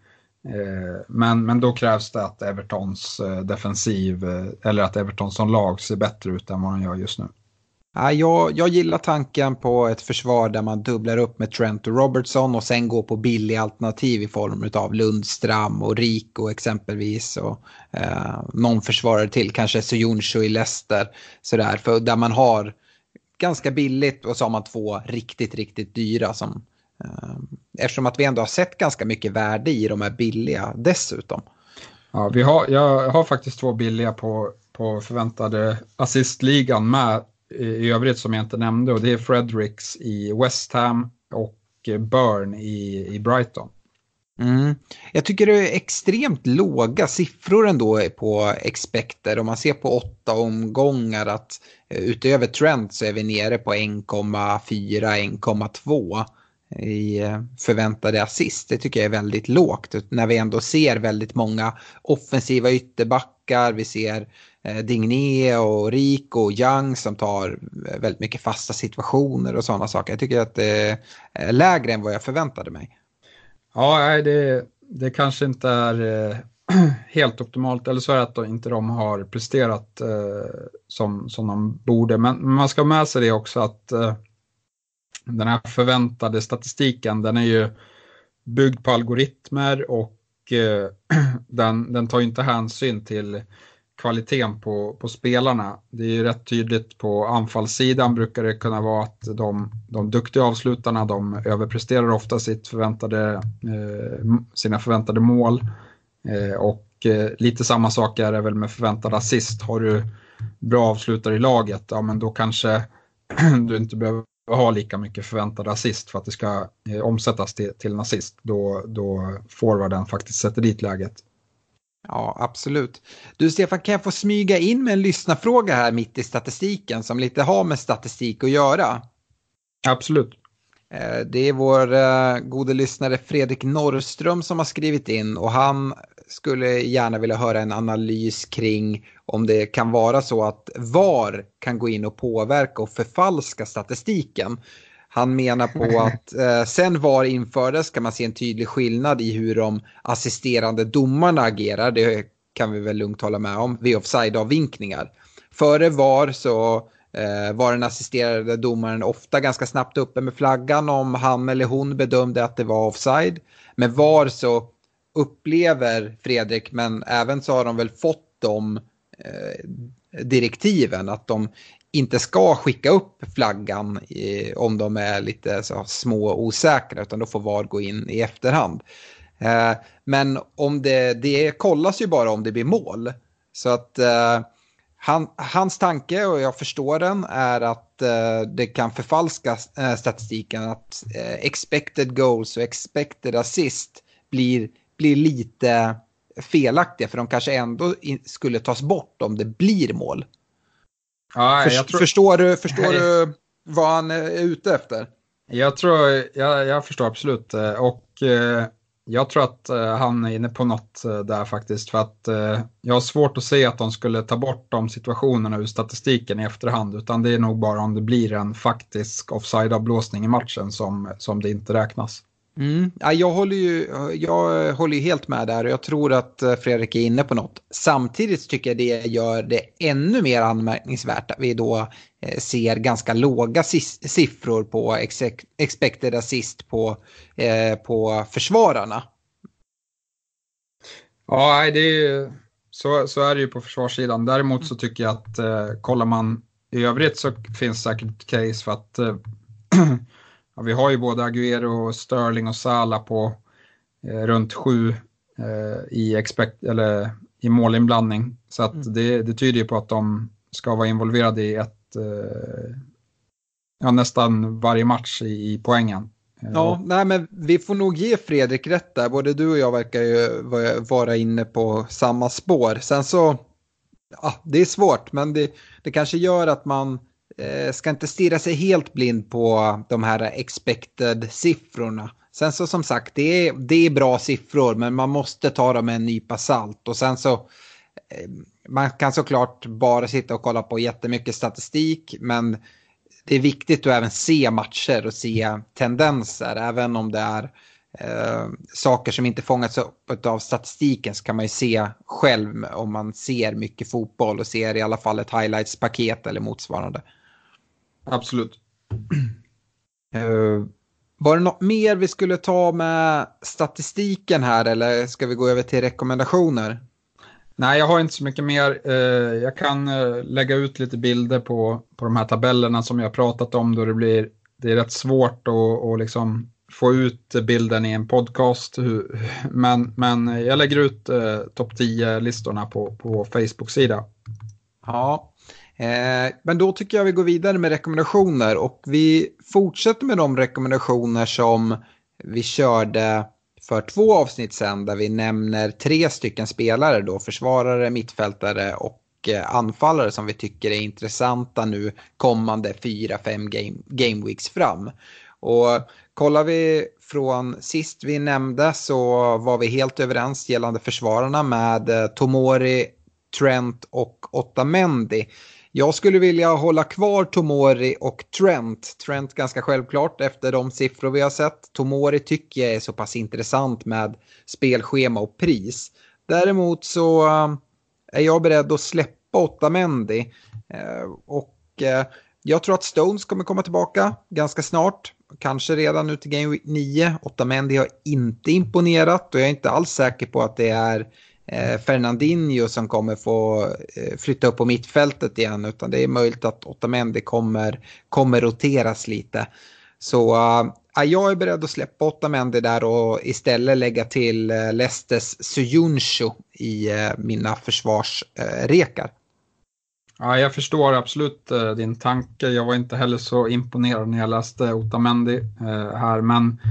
Eh, men, men då krävs det att Evertons eh, defensiv eh, eller att Everton som lag ser bättre ut än vad de gör just nu. Jag, jag gillar tanken på ett försvar där man dubblar upp med Trent och Robertson och sen går på billiga alternativ i form av Lundstram och Rico exempelvis. Och, eh, någon försvarare till, kanske Soyuncu i Leicester. Sådär, för där man har ganska billigt och så har man två riktigt, riktigt dyra som eh, eftersom att vi ändå har sett ganska mycket värde i de här billiga dessutom. Ja, vi har, jag har faktiskt två billiga på, på förväntade assistligan med i övrigt som jag inte nämnde och det är Fredericks i West Ham och Burn i, i Brighton. Mm. Jag tycker det är extremt låga siffror ändå på expecter. Om man ser på åtta omgångar att eh, utöver trend så är vi nere på 1,4-1,2 i eh, förväntade assist. Det tycker jag är väldigt lågt när vi ändå ser väldigt många offensiva ytterbackar. Vi ser eh, Digné och Rico och Young som tar väldigt mycket fasta situationer och sådana saker. Jag tycker att det är lägre än vad jag förväntade mig. Ja, det, det kanske inte är eh, [clears throat] helt optimalt eller så är det att de inte de har presterat eh, som, som de borde. Men man ska ha med sig det också att eh, den här förväntade statistiken den är ju byggd på algoritmer och eh, [clears throat] den, den tar inte hänsyn till kvaliteten på, på spelarna. Det är ju rätt tydligt på anfallssidan brukar det kunna vara att de, de duktiga avslutarna de överpresterar ofta sitt förväntade, eh, sina förväntade mål. Eh, och eh, lite samma sak är det väl med förväntad assist. Har du bra avslutare i laget, ja men då kanske [clears throat] du inte behöver ha lika mycket förväntad assist för att det ska eh, omsättas till, till en assist då, då forwarden faktiskt sätter dit läget. Ja, absolut. Du Stefan, kan jag få smyga in med en lyssnarfråga här mitt i statistiken som lite har med statistik att göra? Absolut. Eh, det är vår uh, gode lyssnare Fredrik Norrström som har skrivit in och han skulle gärna vilja höra en analys kring om det kan vara så att VAR kan gå in och påverka och förfalska statistiken. Han menar på [laughs] att eh, sen VAR infördes kan man se en tydlig skillnad i hur de assisterande domarna agerar. Det kan vi väl lugnt hålla med om vid offside-avvinkningar. Före VAR så eh, var den assisterade domaren ofta ganska snabbt uppe med flaggan om han eller hon bedömde att det var offside. Med VAR så upplever Fredrik, men även så har de väl fått de eh, direktiven att de inte ska skicka upp flaggan eh, om de är lite så, små och osäkra utan då får VAR gå in i efterhand. Eh, men om det, det kollas ju bara om det blir mål. Så att eh, han, hans tanke, och jag förstår den, är att eh, det kan förfalska eh, statistiken. Att eh, expected goals och expected assist blir, blir lite felaktiga. För de kanske ändå skulle tas bort om det blir mål. Ja, Först, tror... Förstår, du, förstår du vad han är ute efter? Jag tror, jag, jag förstår absolut. Och eh, jag tror att eh, han är inne på något eh, där faktiskt. För att eh, jag har svårt att se att de skulle ta bort de situationerna ur statistiken i efterhand. Utan det är nog bara om det blir en faktisk offside-avblåsning i matchen som, som det inte räknas. Mm. Ja, jag, håller ju, jag håller ju helt med där och jag tror att Fredrik är inne på något. Samtidigt tycker jag det gör det ännu mer anmärkningsvärt att vi då ser ganska låga siffror på expected assist på, eh, på försvararna. Ja, det är, så, så är det ju på försvarssidan. Däremot så tycker jag att eh, kollar man i övrigt så finns säkert case för att eh, [clears throat] [clears throat] ja, vi har ju både Aguero, Sterling och Sala på eh, runt sju eh, i, expect, eller, i målinblandning. Så att mm. det, det tyder ju på att de ska vara involverade i ett Eh, ja, nästan varje match i, i poängen. Eh, ja, nej, men vi får nog ge Fredrik rätt där. Både du och jag verkar ju vara inne på samma spår. Sen så, ja, det är svårt, men det, det kanske gör att man Eh, ska inte stirra sig helt blind på de här expected-siffrorna. Sen så som sagt, det är, det är bra siffror, men man måste ta dem med en nypa salt. Och sen så, eh, man kan såklart bara sitta och kolla på jättemycket statistik, men det är viktigt att även se matcher och se tendenser, även om det är eh, saker som inte fångats upp av statistiken så kan man ju se själv om man ser mycket fotboll och ser i alla fall ett highlights-paket eller motsvarande. Absolut. Uh, var det något mer vi skulle ta med statistiken här eller ska vi gå över till rekommendationer? Nej, jag har inte så mycket mer. Uh, jag kan uh, lägga ut lite bilder på, på de här tabellerna som jag pratat om då det blir det är rätt svårt att, att liksom få ut bilden i en podcast. Men, men jag lägger ut eh, topp 10-listorna på, på Facebook-sida. Ja, eh, men då tycker jag vi går vidare med rekommendationer och vi fortsätter med de rekommendationer som vi körde för två avsnitt sen där vi nämner tre stycken spelare då, försvarare, mittfältare och eh, anfallare som vi tycker är intressanta nu kommande fyra, fem game, game weeks fram. Och kollar vi från sist vi nämnde så var vi helt överens gällande försvararna med eh, Tomori, Trent och Otamendi. Jag skulle vilja hålla kvar Tomori och Trent. Trent ganska självklart efter de siffror vi har sett. Tomori tycker jag är så pass intressant med spelschema och pris. Däremot så um, är jag beredd att släppa Otamendi. Eh, och eh, jag tror att Stones kommer komma tillbaka ganska snart. Kanske redan nu till Game Week 9. Otamendi har inte imponerat och jag är inte alls säker på att det är Eh, Fernandinho som kommer få eh, flytta upp på mittfältet igen utan det är möjligt att Otamendi kommer, kommer roteras lite. Så äh, jag är beredd att släppa Otamendi där och istället lägga till äh, Lestes Suyunshu i äh, mina försvarsrekar. Ja, jag förstår absolut din tanke. Jag var inte heller så imponerad när jag läste Otamendi här, men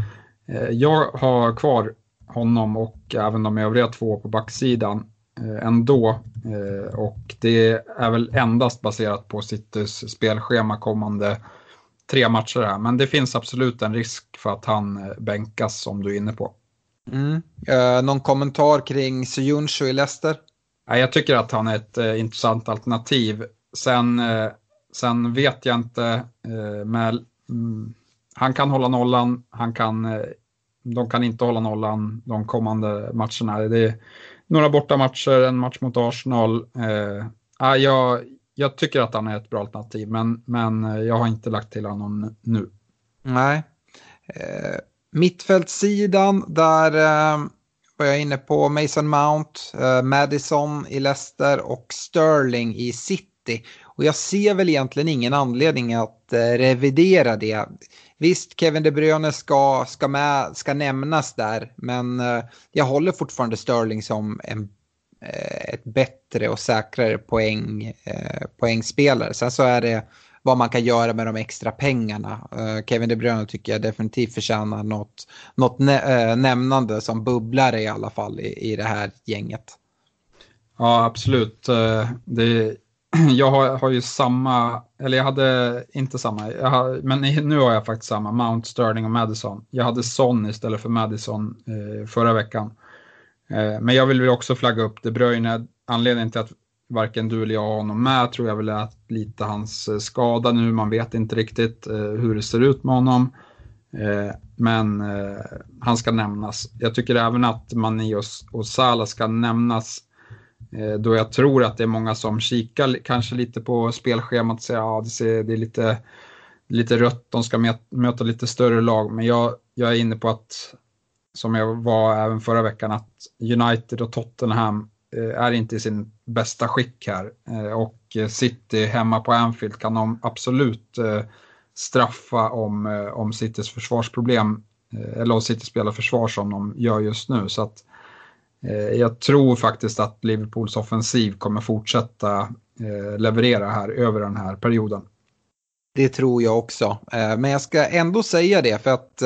jag har kvar honom och även de övriga två på backsidan eh, ändå. Eh, och det är väl endast baserat på Citys spelschema kommande tre matcher här. Men det finns absolut en risk för att han bänkas som du är inne på. Mm. Uh, någon kommentar kring Sojuncu i Leicester? Jag tycker att han är ett uh, intressant alternativ. Sen, uh, sen vet jag inte, med, um, han kan hålla nollan, han kan, de kan inte hålla nollan de kommande matcherna. Det är några borta matcher, en match mot Arsenal. Eh, ah, jag, jag tycker att han är ett bra alternativ, men, men eh, jag har inte lagt till honom nu. Nej. Eh, mittfältssidan, där eh, var jag inne på Mason Mount, eh, Madison i Leicester och Sterling i City. Och jag ser väl egentligen ingen anledning att eh, revidera det. Visst, Kevin De Bruyne ska, ska, med, ska nämnas där, men eh, jag håller fortfarande Sterling som en, eh, ett bättre och säkrare poäng, eh, poängspelare. Sen så är det vad man kan göra med de extra pengarna. Kevin De Bruyne tycker jag definitivt förtjänar något, något nä nämnande som bubblare i alla fall i, i det här gänget. Ja, absolut. Det, [clears throat] jag har, har, ju samma, eller jag hade inte samma, har, men nu har jag faktiskt samma, Mount, Sterling och Madison. Jag hade Son istället för Madison eh, förra veckan. Eh, men jag vill också flagga upp De Bruyne. Anledningen till att varken du eller jag har honom med tror jag väl är lite hans eh, skada nu. Man vet inte riktigt eh, hur det ser ut med honom. Eh, men han ska nämnas. Jag tycker även att Mani och Salah ska nämnas Eh, då jag tror att det är många som kikar kanske lite på spelschemat och säger att ja, det, det är lite, lite rött, de ska möta lite större lag. Men jag, jag är inne på att, som jag var även förra veckan, att United och Tottenham eh, är inte i sin bästa skick här. Eh, och City hemma på Anfield kan de absolut straffa om, om Citys försvarsproblem, eller om City spelar försvar som de gör just nu. Så att, Eh, jag tror faktiskt att Liverpools offensiv kommer fortsätta eh, leverera här över den här perioden. Det tror jag också. Eh, men jag ska ändå säga det för att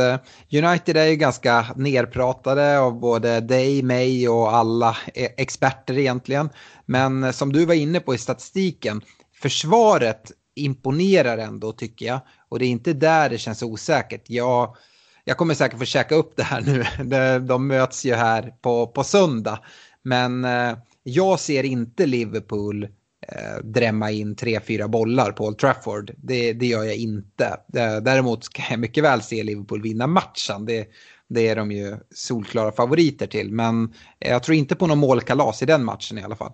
United är ju ganska nerpratade av både dig, mig och alla experter egentligen. Men som du var inne på i statistiken, försvaret imponerar ändå tycker jag. Och det är inte där det känns osäkert. Jag, jag kommer säkert få käka upp det här nu. [laughs] De möts ju här på, på söndag. Men eh, jag ser inte Liverpool eh, drämma in tre, fyra bollar på Old Trafford. Det, det gör jag inte. Eh, däremot kan jag mycket väl se Liverpool vinna matchen. Det, det är de ju solklara favoriter till. Men eh, jag tror inte på någon målkalas i den matchen i alla fall.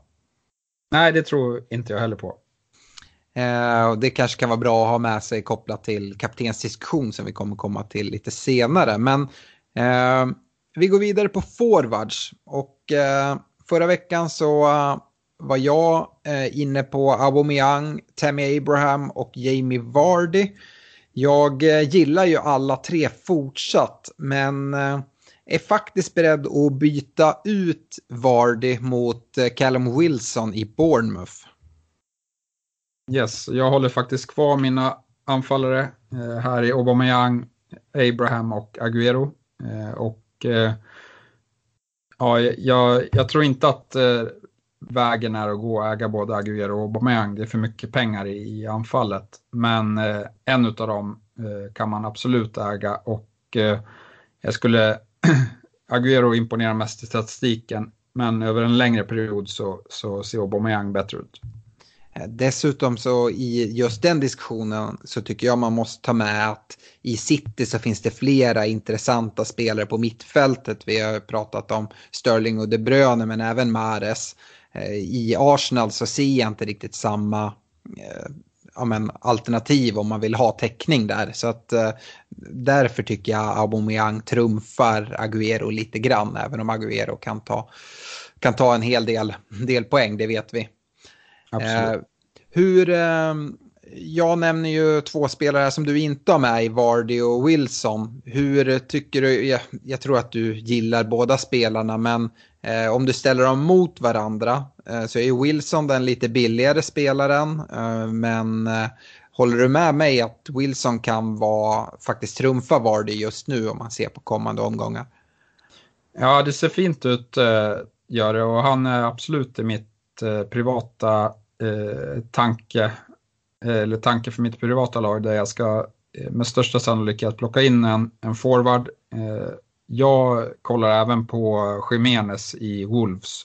Nej, det tror inte jag heller på. Eh, det kanske kan vara bra att ha med sig kopplat till kaptensdiskussion som vi kommer komma till lite senare. Men eh, vi går vidare på forwards. Och eh, förra veckan så eh, var jag eh, inne på Aubameyang, Tammy Abraham och Jamie Vardy. Jag eh, gillar ju alla tre fortsatt, men eh, är faktiskt beredd att byta ut Vardy mot eh, Callum Wilson i Bournemouth. Yes, jag håller faktiskt kvar mina anfallare eh, här i Aubameyang, Abraham och Agüero. Eh, och eh, ja, jag, jag, tror inte att eh, vägen är att gå och äga både Aguero och Aubameyang. Det är för mycket pengar i, i anfallet. Men eh, en av dem eh, kan man absolut äga och eh, jag skulle [clears throat] Aguero imponerar mest i statistiken. Men över en längre period så, så ser Aubameyang bättre ut. Eh, dessutom så i just den diskussionen så tycker jag man måste ta med att i City så finns det flera intressanta spelare på mittfältet. Vi har pratat om Sterling och De Bruyne men även Mares. Eh, I Arsenal så ser jag inte riktigt samma eh, ja, men, alternativ om man vill ha täckning där. Så att eh, därför tycker jag Aubameyang trumfar Agüero lite grann, även om Agüero kan ta, kan ta en hel del, del poäng, det vet vi. Absolut. Eh, hur, eh, jag nämner ju två spelare som du inte har med i Vardy och Wilson. Hur tycker du, jag, jag tror att du gillar båda spelarna, men Eh, om du ställer dem mot varandra eh, så är ju Wilson den lite billigare spelaren. Eh, men eh, håller du med mig att Wilson kan vara, faktiskt trumfa Vardy just nu om man ser på kommande omgångar? Ja, det ser fint ut, eh, gör det. Och han är absolut i mitt eh, privata eh, tanke, eh, eller tanke för mitt privata lag där jag ska eh, med största sannolikhet plocka in en, en forward. Eh, jag kollar även på Jiménez i Wolves.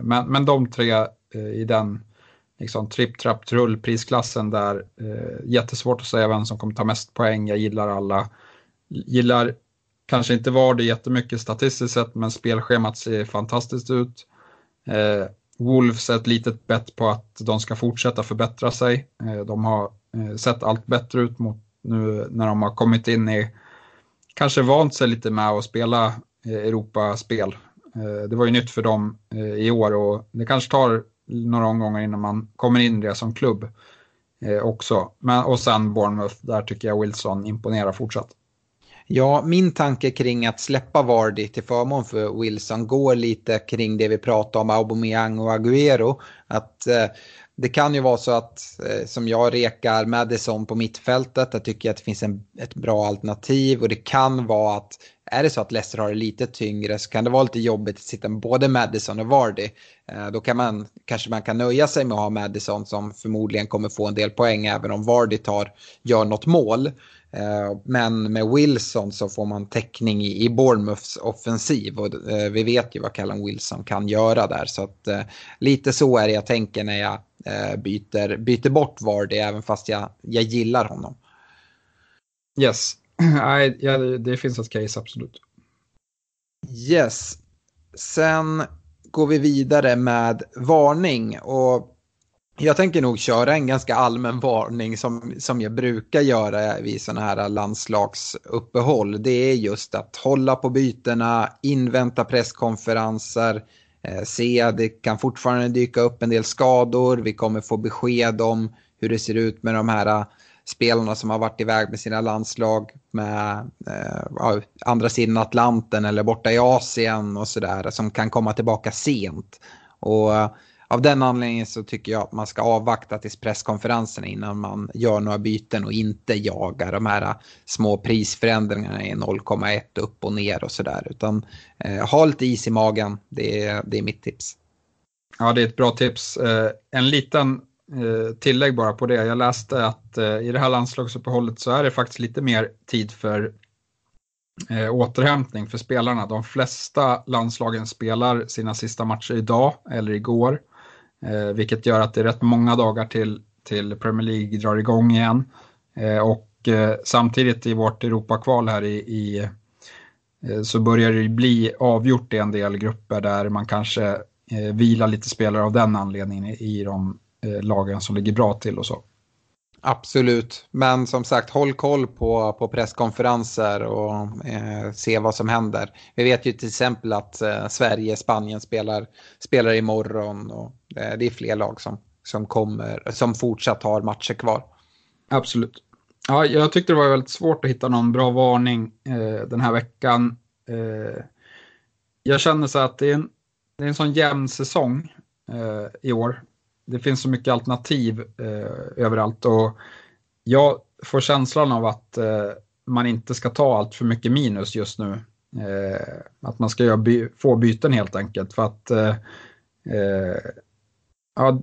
Men, men de tre i den liksom, tripp, trapp, trull prisklassen där. Jättesvårt att säga vem som kommer ta mest poäng. Jag gillar alla. Gillar kanske inte var det jättemycket statistiskt sett, men spelschemat ser fantastiskt ut. Eh, Wolves är ett litet bett på att de ska fortsätta förbättra sig. Eh, de har eh, sett allt bättre ut mot nu när de har kommit in i, kanske vant sig lite med att spela eh, Europaspel. Det var ju nytt för dem i år och det kanske tar några omgångar innan man kommer in i det som klubb också. Men, och sen Bournemouth, där tycker jag Wilson imponerar fortsatt. Ja, min tanke kring att släppa Vardy till förmån för Wilson går lite kring det vi pratade om Aubameyang och Agüero. Att eh, det kan ju vara så att eh, som jag rekar Madison på mittfältet, där tycker jag att det finns en, ett bra alternativ och det kan vara att är det så att Leicester har det lite tyngre så kan det vara lite jobbigt att sitta med både Madison och Vardy. Eh, då kan man, kanske man kan nöja sig med att ha Madison som förmodligen kommer få en del poäng även om Vardy tar, gör något mål. Eh, men med Wilson så får man täckning i Bournemouths offensiv och eh, vi vet ju vad Callum Wilson kan göra där. Så att eh, lite så är det jag tänker när jag byter, byter bort Vardy även fast jag, jag gillar honom. Yes, [clears throat] ja, det finns ett case absolut. Yes, sen går vi vidare med varning och jag tänker nog köra en ganska allmän varning som, som jag brukar göra vid sådana här landslagsuppehåll. Det är just att hålla på bytena, invänta presskonferenser, eh, se det kan fortfarande dyka upp en del skador. Vi kommer få besked om hur det ser ut med de här eh, spelarna som har varit iväg med sina landslag med eh, andra sidan Atlanten eller borta i Asien och sådär som kan komma tillbaka sent. Och eh, av den anledningen så tycker jag att man ska avvakta tills presskonferensen innan man gör några byten och inte jagar de här äh, små prisförändringarna i 0,1 upp och ner och sådär. Utan eh, ha lite is i magen, det är, det är mitt tips. Ja, det är ett bra tips. Eh, en liten eh, tillägg bara på det. Jag läste att i det här landslagsuppehållet så är det faktiskt lite mer tid för eh, återhämtning för spelarna. De flesta landslagen spelar sina sista matcher idag eller igår. Eh, vilket gör att det är rätt många dagar till, till Premier League drar igång igen. Eh, och eh, samtidigt i vårt Europakval här i, i eh, så börjar det bli avgjort i en del grupper där man kanske eh, vilar lite spelare av den anledningen i, i de eh, lagen som ligger bra till och så. Absolut, men som sagt håll koll på, på presskonferenser och eh, se vad som händer. Vi vet ju till exempel att eh, Sverige, Spanien spelar, spelar imorgon och eh, det är fler lag som, som, kommer, som fortsatt har matcher kvar. Absolut. Ja, jag tyckte det var väldigt svårt att hitta någon bra varning eh, den här veckan. Eh, jag känner så att det är en, det är en sån jämn säsong eh, i år det finns så mycket alternativ eh, överallt. Och jag får känslan av att eh, man inte ska ta allt för mycket minus just nu. Eh, att man ska göra by få byten helt enkelt. För att eh, eh, ja,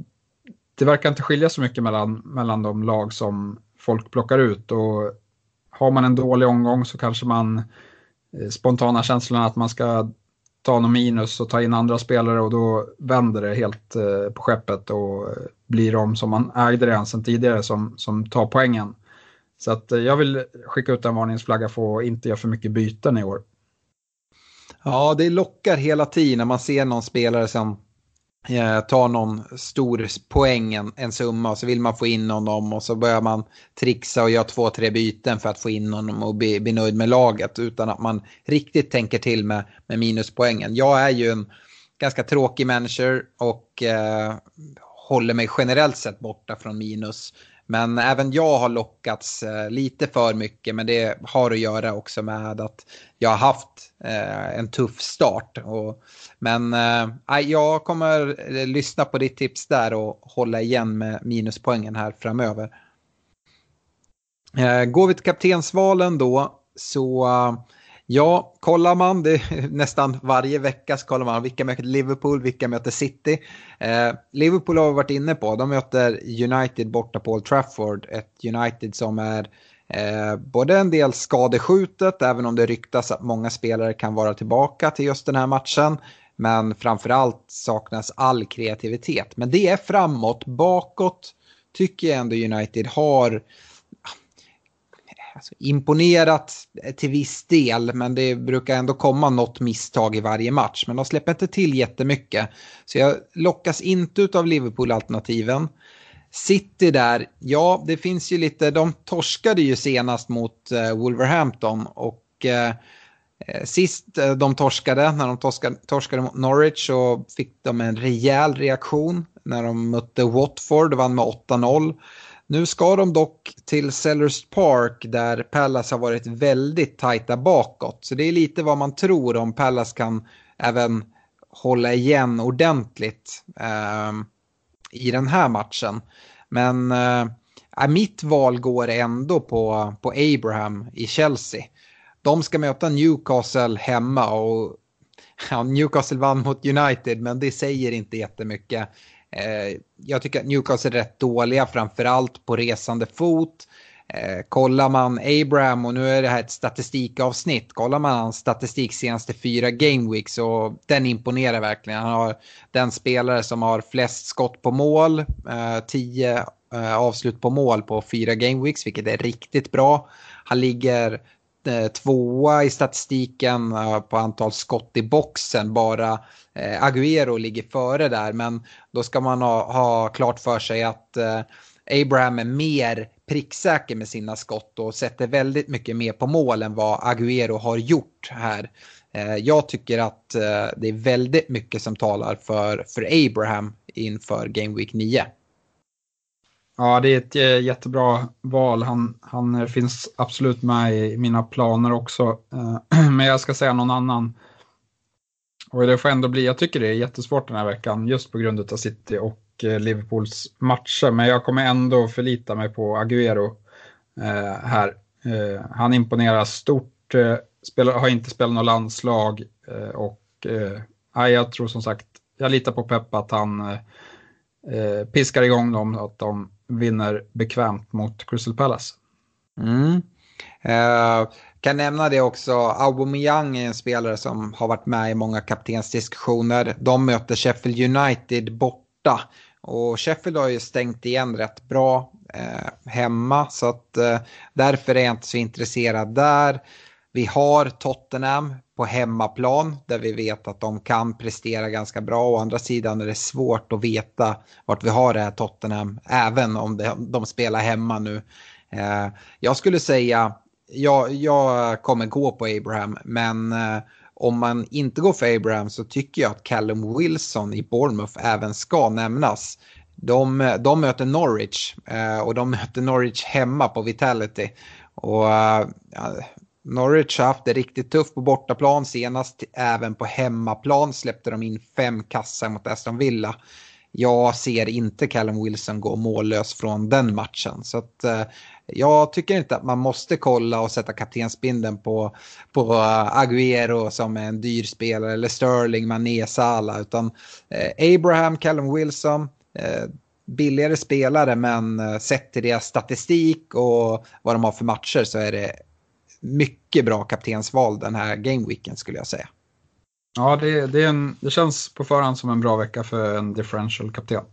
det verkar inte skilja så mycket mellan, mellan de lag som folk plockar ut. Och har man en dålig omgång så kanske man eh, spontana känslan att man ska ta någon minus och ta in andra spelare och då vänder det helt eh, på skeppet och eh, blir de som man ägde redan sedan tidigare som, som tar poängen. Så att eh, jag vill skicka ut en varningsflagga för att inte göra för mycket byten i år. Ja, det lockar hela tiden när man ser någon spelare som eh, tar någon stor poäng, en, en summa och så vill man få in honom och så börjar man trixa och göra två, tre byten för att få in honom och bli, bli nöjd med laget utan att man riktigt tänker till med, med minuspoängen. Jag är ju en ganska tråkig manager och eh, håller mig generellt sett borta från minus. Men även jag har lockats eh, lite för mycket men det har att göra också med att jag har haft eh, en tuff start. Men eh, jag kommer lyssna på ditt tips där och hålla igen med minuspoängen här framöver. Går vi till kaptensvalen då så Ja, kollar man det [laughs] nästan varje vecka så kollar man vilka möter Liverpool, vilka möter City. Eh, Liverpool har vi varit inne på, de möter United borta på Old Trafford. Ett United som är Eh, både en del skadeskjutet, även om det ryktas att många spelare kan vara tillbaka till just den här matchen. Men framförallt saknas all kreativitet. Men det är framåt, bakåt tycker jag ändå United har alltså, imponerat till viss del, men det brukar ändå komma något misstag i varje match. Men de släpper inte till jättemycket. Så jag lockas inte av Liverpool-alternativen. City där, ja det finns ju lite, de torskade ju senast mot uh, Wolverhampton och uh, Sist de torskade, när de torskade, torskade mot Norwich så fick de en rejäl reaktion när de mötte Watford och vann med 8-0. Nu ska de dock till Sellers Park där Pallas har varit väldigt tajta bakåt. Så det är lite vad man tror om Pallas kan även hålla igen ordentligt eh, i den här matchen. Men eh, äh, mitt val går ändå på, på Abraham i Chelsea. De ska möta Newcastle hemma och ja, Newcastle vann mot United men det säger inte jättemycket. Eh, jag tycker att Newcastle är rätt dåliga, framförallt på resande fot. Eh, kollar man Abraham, och nu är det här ett statistikavsnitt, kollar man hans statistik senaste fyra gameweeks och den imponerar verkligen. Han har den spelare som har flest skott på mål, eh, tio eh, avslut på mål på fyra gameweeks, vilket är riktigt bra. Han ligger Eh, Eh, tvåa i statistiken eh, på antal skott i boxen. Bara eh, Agüero ligger före där. Men då ska man ha, ha klart för sig att Abraham är mer pricksäker med sina skott och sätter väldigt mycket mer på mål än vad Agüero har gjort här. Jag tycker att det är väldigt mycket som talar för, för Abraham inför Game Week 9. Ja, det är ett eh, jättebra val. Han, han eh, finns absolut med i mina planer också. Eh, [clears throat] men jag ska säga någon annan. Och det får ändå bli, jag tycker det är jättesvårt den här veckan just på grund av City och Liverpools matcher. Men jag kommer ändå förlita mig på Agüero här. Han imponerar stort, spelar, har inte spelat något landslag och jag tror som sagt, jag litar på Pep att han piskar igång dem, att de vinner bekvämt mot Crystal Palace. Mm. Eh, kan nämna det också, Aubameyang är en spelare som har varit med i många kaptensdiskussioner. De möter Sheffield United borta. Och Sheffield har ju stängt igen rätt bra eh, hemma så att eh, därför är jag inte så intresserad där. Vi har Tottenham på hemmaplan där vi vet att de kan prestera ganska bra. Å andra sidan är det svårt att veta vart vi har det här Tottenham även om de spelar hemma nu. Eh, jag skulle säga, jag, jag kommer gå på Abraham men eh, om man inte går för Abraham så tycker jag att Callum Wilson i Bournemouth även ska nämnas. De, de möter Norwich eh, och de möter Norwich hemma på Vitality. Och eh, Norwich har haft det riktigt tufft på bortaplan senast. Även på hemmaplan släppte de in fem kassar mot Aston Villa. Jag ser inte Callum Wilson gå mållös från den matchen. Så att, eh, jag tycker inte att man måste kolla och sätta kaptensbindeln på, på eh, Agüero som är en dyr spelare eller Sterling, Mané, Salah. Utan eh, Abraham, Callum Wilson, eh, billigare spelare men eh, sett till deras statistik och vad de har för matcher så är det mycket bra kaptensval den här gameweeken skulle jag säga. Ja, det, det, är en, det känns på förhand som en bra vecka för en differential-kapten.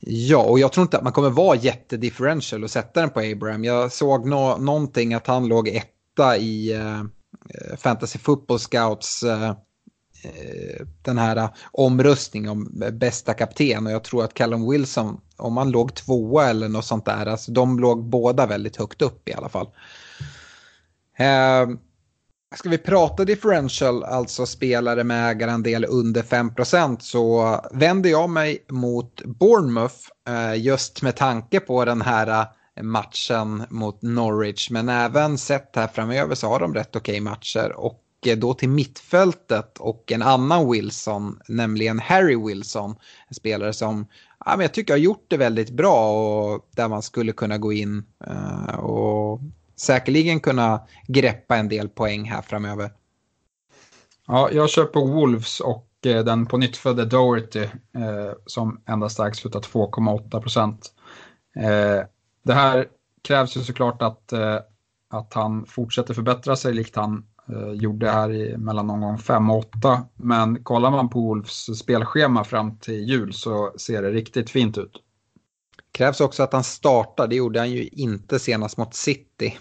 Ja, och jag tror inte att man kommer vara jättedifferential och sätta den på Abraham. Jag såg nå någonting att han låg etta i uh, Fantasy Football Scouts uh, den här omröstningen om bästa kapten och jag tror att Callum Wilson, om han låg tvåa eller något sånt där, alltså de låg båda väldigt högt upp i alla fall. Eh, ska vi prata differential, alltså spelare med ägarandel under 5% så vänder jag mig mot Bournemouth eh, just med tanke på den här eh, matchen mot Norwich. Men även sett här framöver så har de rätt okej matcher. Och eh, då till mittfältet och en annan Wilson, nämligen Harry Wilson. En spelare som ja, men jag tycker har gjort det väldigt bra och där man skulle kunna gå in uh, och säkerligen kunna greppa en del poäng här framöver. Ja, jag kör på Wolves och eh, den på nytt födde Doherty eh, som endast ägs slutar 2,8 procent. Eh, det här krävs ju såklart att eh, att han fortsätter förbättra sig likt han eh, gjorde här i mellan gång 5 och 8. Men kollar man på Wolves spelschema fram till jul så ser det riktigt fint ut. Krävs också att han startar, det gjorde han ju inte senast mot City.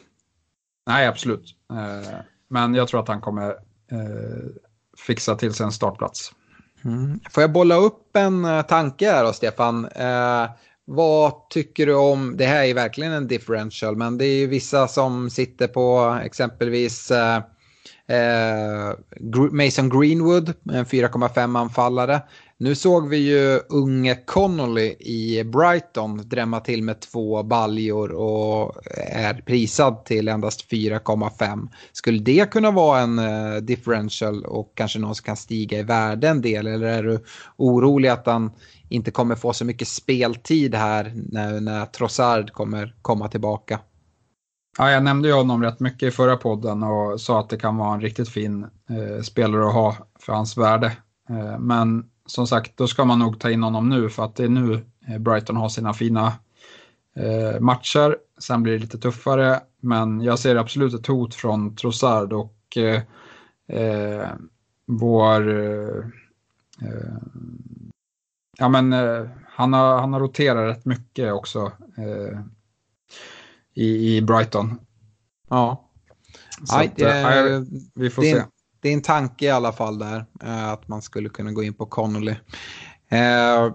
Nej, absolut. Eh, men jag tror att han kommer eh, fixa till sig en startplats. Mm. Får jag bolla upp en uh, tanke här då, Stefan? Uh, vad tycker du om, det här är verkligen en differential, men det är ju vissa som sitter på exempelvis uh, Mason Greenwood, en 4,5 anfallare. Nu såg vi ju unge Connolly i Brighton drämma till med två baljor och är prisad till endast 4,5. Skulle det kunna vara en eh, differential och kanske någon som kan stiga i värde en del eller är du orolig att han inte kommer få så mycket speltid här när, när Trossard kommer komma tillbaka? Ja, jag nämnde ju honom rätt mycket i förra podden och sa att det kan vara en riktigt fin eh, spelare att ha för hans värde. Eh, men som sagt, då ska man nog ta in honom nu för att det är nu eh, Brighton har sina fina eh, matcher. Sen blir det lite tuffare, men jag ser absolut ett hot från Trossard och eh, eh vår... Eh, ja, men han, har, han har roterat rätt mycket också i, i Brighton. Ja. Så Nej, det, att, vi får det, se det är en tanke i alla fall där, eh, att man skulle kunna gå in på Connolly. Uh,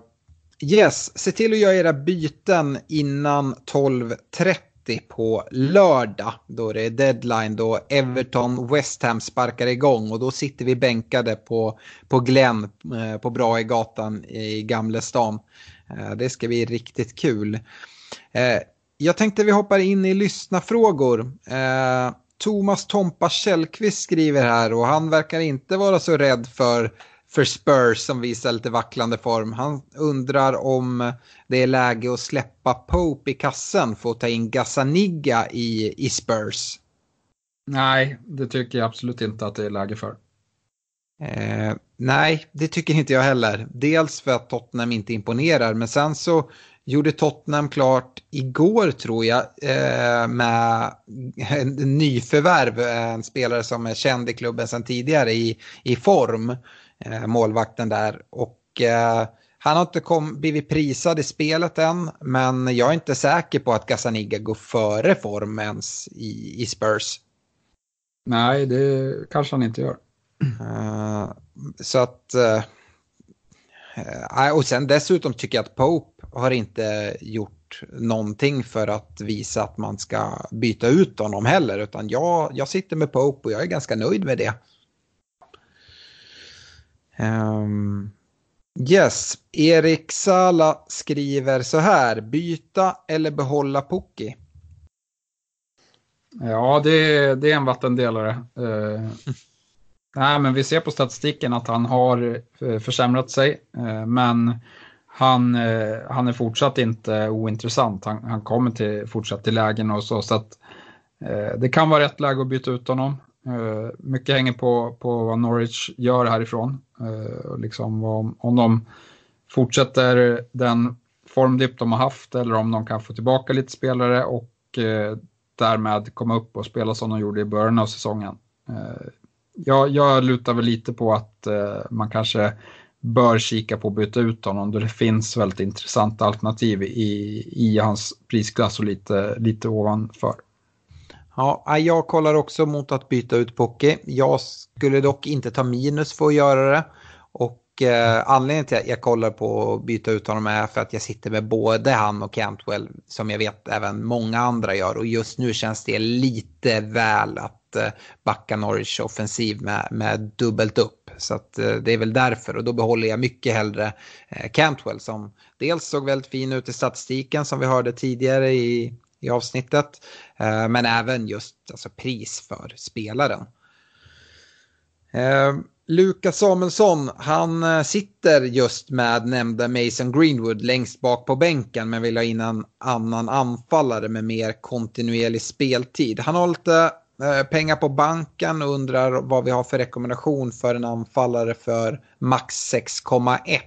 yes, se till att göra era byten innan 12.30 på lördag. Då det är deadline då Everton West Ham sparkar igång och då sitter vi bänkade på, på Glenn uh, på Brahegatan i Gamlestan. Uh, det ska bli riktigt kul. jag tänkte vi hoppar in i lyssnafrågor. Thomas Tompa Källqvist skriver här och han verkar inte vara så rädd för, för Spurs som visar lite vacklande form. Han undrar om det är läge att släppa Pope i kassen för att ta in Gazzaniga i, i Spurs. Nej, det tycker jag absolut inte att det är läge för. Eh, nej, det tycker inte jag heller. Dels för att Tottenham inte imponerar, men sen så gjorde Tottenham klart igår tror jag eh, med en nyförvärv, en spelare som är känd i klubben sedan tidigare i, i form, eh, målvakten där. Och eh, han har inte kom, blivit prisad i spelet än, men jag är inte säker på att Gazzaniga går före form ens i, i Spurs. Nej, det kanske han inte gör. Uh, så att... Uh, och sen dessutom tycker jag att Pope har inte gjort någonting för att visa att man ska byta ut honom heller. Utan jag, jag sitter med Pope och jag är ganska nöjd med det. Um, yes, Erik Sala skriver så här. Byta eller behålla Pukki? Ja, det, det är en vattendelare. Uh, [laughs] nej, men vi ser på statistiken att han har eh, försämrat sig. Uh, men han, eh, han är fortsatt inte ointressant. Han, han kommer till, fortsatt till lägen och så. så att, eh, det kan vara rätt läge att byta ut honom. Eh, mycket hänger på, på vad Norwich gör härifrån. Eh, liksom om, om de fortsätter den formdipp de har haft eller om de kan få tillbaka lite spelare och eh, därmed komma upp och spela som de gjorde i början av säsongen. Eh, jag, jag lutar väl lite på att eh, man kanske bör kika på att byta ut honom då det finns väldigt intressanta alternativ i, i hans prisklass och lite, lite ovanför. Ja, jag kollar också mot att byta ut Pocky. Jag skulle dock inte ta minus för att göra det. Och eh, anledningen till att jag kollar på att byta ut honom är för att jag sitter med både han och Cantwell som jag vet även många andra gör. Och just nu känns det lite väl att eh, backa Norwich offensiv med, med dubbelt upp. Så att, eh, det är väl därför och då behåller jag mycket hellre eh, Cantwell som dels såg väldigt fin ut i statistiken som vi hörde tidigare i, i avsnittet. Eh, men även just alltså, pris för spelaren. Lukas Samuelsson, han sitter just med nämnda Mason Greenwood längst bak på bänken men vill ha in en annan anfallare med mer kontinuerlig speltid. Han har lite pengar på banken och undrar vad vi har för rekommendation för en anfallare för max 6,1.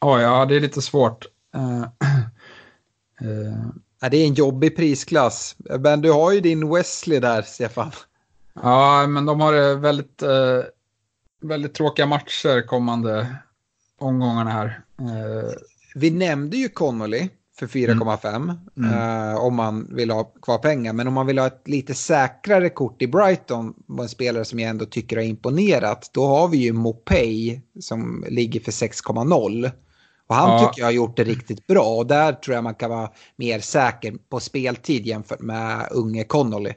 Oh, ja, det är lite svårt. Uh, uh, [clears throat] Ja, det är en jobbig prisklass. Men du har ju din Wesley där, Stefan. Ja, men de har väldigt, eh, väldigt tråkiga matcher kommande omgångarna här. Eh, Vi nämnde ju Connolly för 4,5 mm. eh, om man vill ha kvar pengar. Men om man vill ha ett lite säkrare kort i Brighton, en spelare som jag ändå tycker har imponerat, då har vi ju Mopay som ligger för 6,0. Och han ja. tycker jag har gjort det riktigt bra och där tror jag man kan vara mer säker på speltid jämfört med unge Connolly.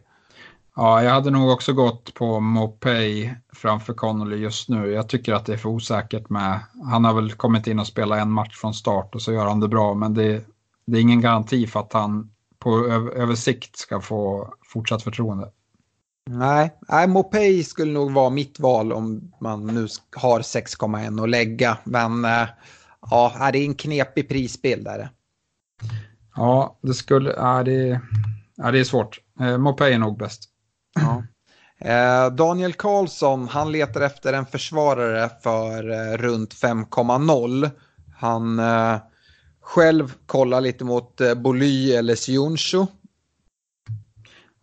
Ja, jag hade nog också gått på Mopay framför Connolly just nu. Jag tycker att det är för osäkert med... Han har väl kommit in och spelat en match från start och så gör han det bra, men det, det är ingen garanti för att han på över sikt ska få fortsatt förtroende. Nej, nej Mopay skulle nog vara mitt val om man nu har 6,1 att lägga. Men äh, ja, det är en knepig prisbild där. Ja, det skulle, ja, det, ja, det är svårt. Eh, Mopay är nog bäst. Ja. Eh, Daniel Karlsson, han letar efter en försvarare för eh, runt 5,0. Han eh, själv kollar lite mot eh, Boly eller Sioncho.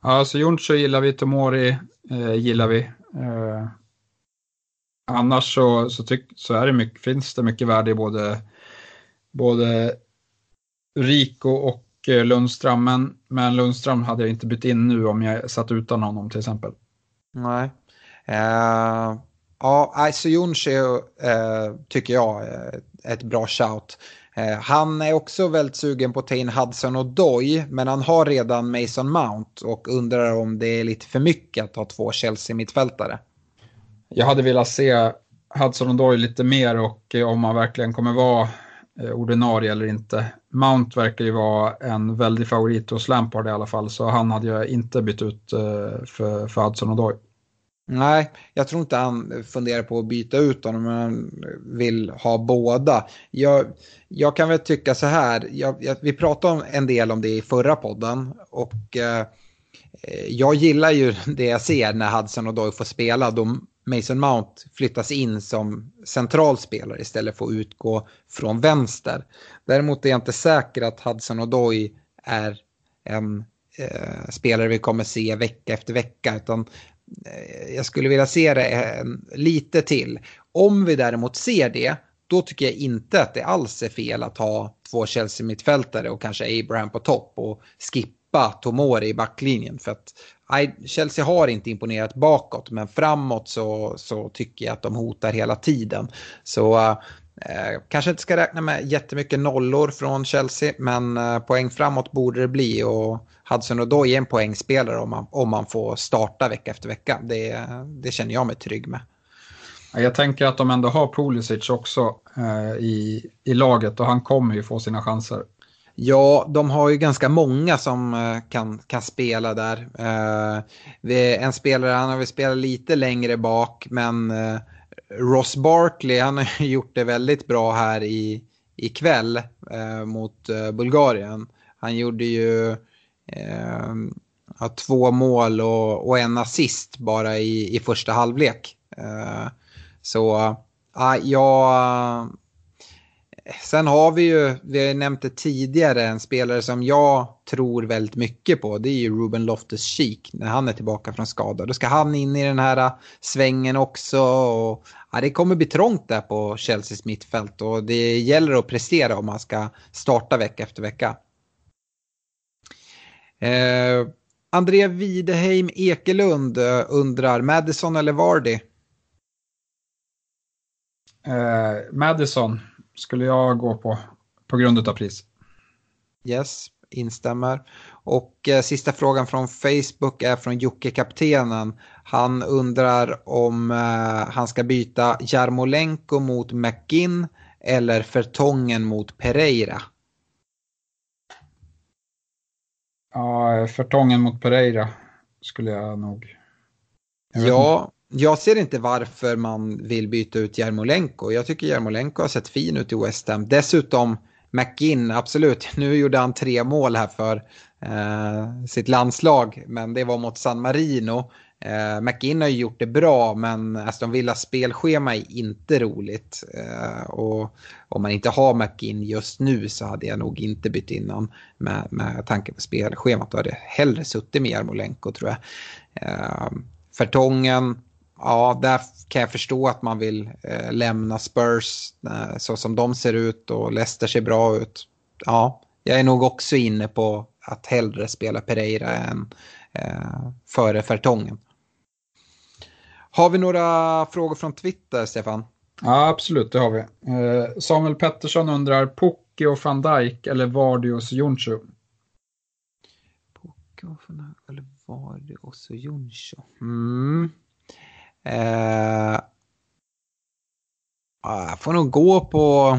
Ja, Sioncho gillar vi, Tomori eh, gillar vi. Eh, annars så, så, tyck, så är det mycket, finns det mycket värde i både, både Rico och eh, Lundström. Men, men Lundström hade jag inte bytt in nu om jag satt utan honom till exempel. Nej. Uh, ja, Jonsi uh, tycker jag är ett bra shout. Eh, han är också väldigt sugen på att ta in Hudson och Doy, men han har redan Mason Mount och undrar om det är lite för mycket att ha två Chelsea-mittfältare jag hade velat se Hudson och Doy lite mer och eh, om han verkligen kommer vara eh, ordinarie eller inte. Mount verkar ju vara en väldig favorit hos Lampard i alla fall, så han hade jag inte bytt ut för, för Hudson och Doy. Nej, jag tror inte han funderar på att byta ut honom, men han vill ha båda. Jag, jag kan väl tycka så här, jag, jag, vi pratade en del om det i förra podden och eh, jag gillar ju [laughs] det jag ser när Hudson och Doy får spela. De Mason Mount flyttas in som central spelare istället för att utgå från vänster. Däremot är jag inte säker att Hudson och Doy är en eh, spelare vi kommer se vecka efter vecka. Utan Eh, jag skulle vilja se det en, lite till. Om vi däremot ser det, då tycker jag inte att det alls är fel att ha två Chelsea-mittfältare och kanske Abraham på topp och skippa Tomori i backlinjen. För att Chelsea har inte imponerat bakåt, men framåt så, så tycker jag att de hotar hela tiden. Så eh, eh, kanske inte ska räkna med jättemycket nollor från Chelsea, men eh, poäng framåt borde det bli. Och Hudson och är en poängspelare om man, om man får starta vecka efter vecka. Det, det känner jag mig trygg med. Jag tänker att de ändå har Pulisic också eh, i, i laget och han kommer ju få sina chanser. Ja, de har ju ganska många som eh, kan, kan spela där. Eh, en spelare, han har väl spelat lite längre bak, men eh, Ross Barkley, han har [laughs] gjort det väldigt bra här i, ikväll eh, mot eh, Bulgarien. Han gjorde ju eh, två mål och, och, en assist bara i, i första halvlek. Eh, så ja, jag Sen har vi ju, vi har nämnt det tidigare, en spelare som jag tror väldigt mycket på. Det är ju Ruben Loftus-Cheek när han är tillbaka från skada. Då ska han in i den här äh, svängen också. Och, ja, det kommer bli trångt där på Chelseas mittfält och det gäller att prestera om man ska starta vecka efter vecka. Eh, André Wideheim Ekelund äh, undrar, Madison eller Vardy? Eh, Madison skulle jag gå på, på grund av pris. Yes, instämmer. Och eh, sista frågan från Facebook är från Jocke Kaptenen. Han undrar om eh, han ska byta Jarmolenko mot McGinn eller Fertongen mot Pereira. Ja, Fertongen mot Pereira skulle jag nog. Jag ja, jag ser inte varför man vill byta ut Jarmolenko. Jag tycker Jarmolenko har sett fin ut i West Ham. Dessutom McGinn, absolut. [laughs] Nu gjorde han tre mål här för eh, sitt landslag, men det var mot San Marino. Eh, McGinn har ju gjort det bra men Aston Villas spelschema är inte roligt. Eh, och om man inte har McGinn just nu så hade jag nog inte bytt in honom med, med tanke på spelschemat. Då hade jag hellre suttit med Jarmolenko tror jag. Eh, Fertongen, ja där kan jag förstå att man vill eh, lämna Spurs eh, så som de ser ut och Leicester ser bra ut. Ja, jag är nog också inne på att hellre spela Pereira än eh, före Fertongen. Har vi några frågor från Twitter, Stefan? Ja, absolut, det har vi. Eh, Samuel Pettersson undrar, Pukki och van Dijk eller Vardios Jonschu? Pukki och van Dijk eller Vardios Jonschu? Mm. Eh, jag får nog gå på...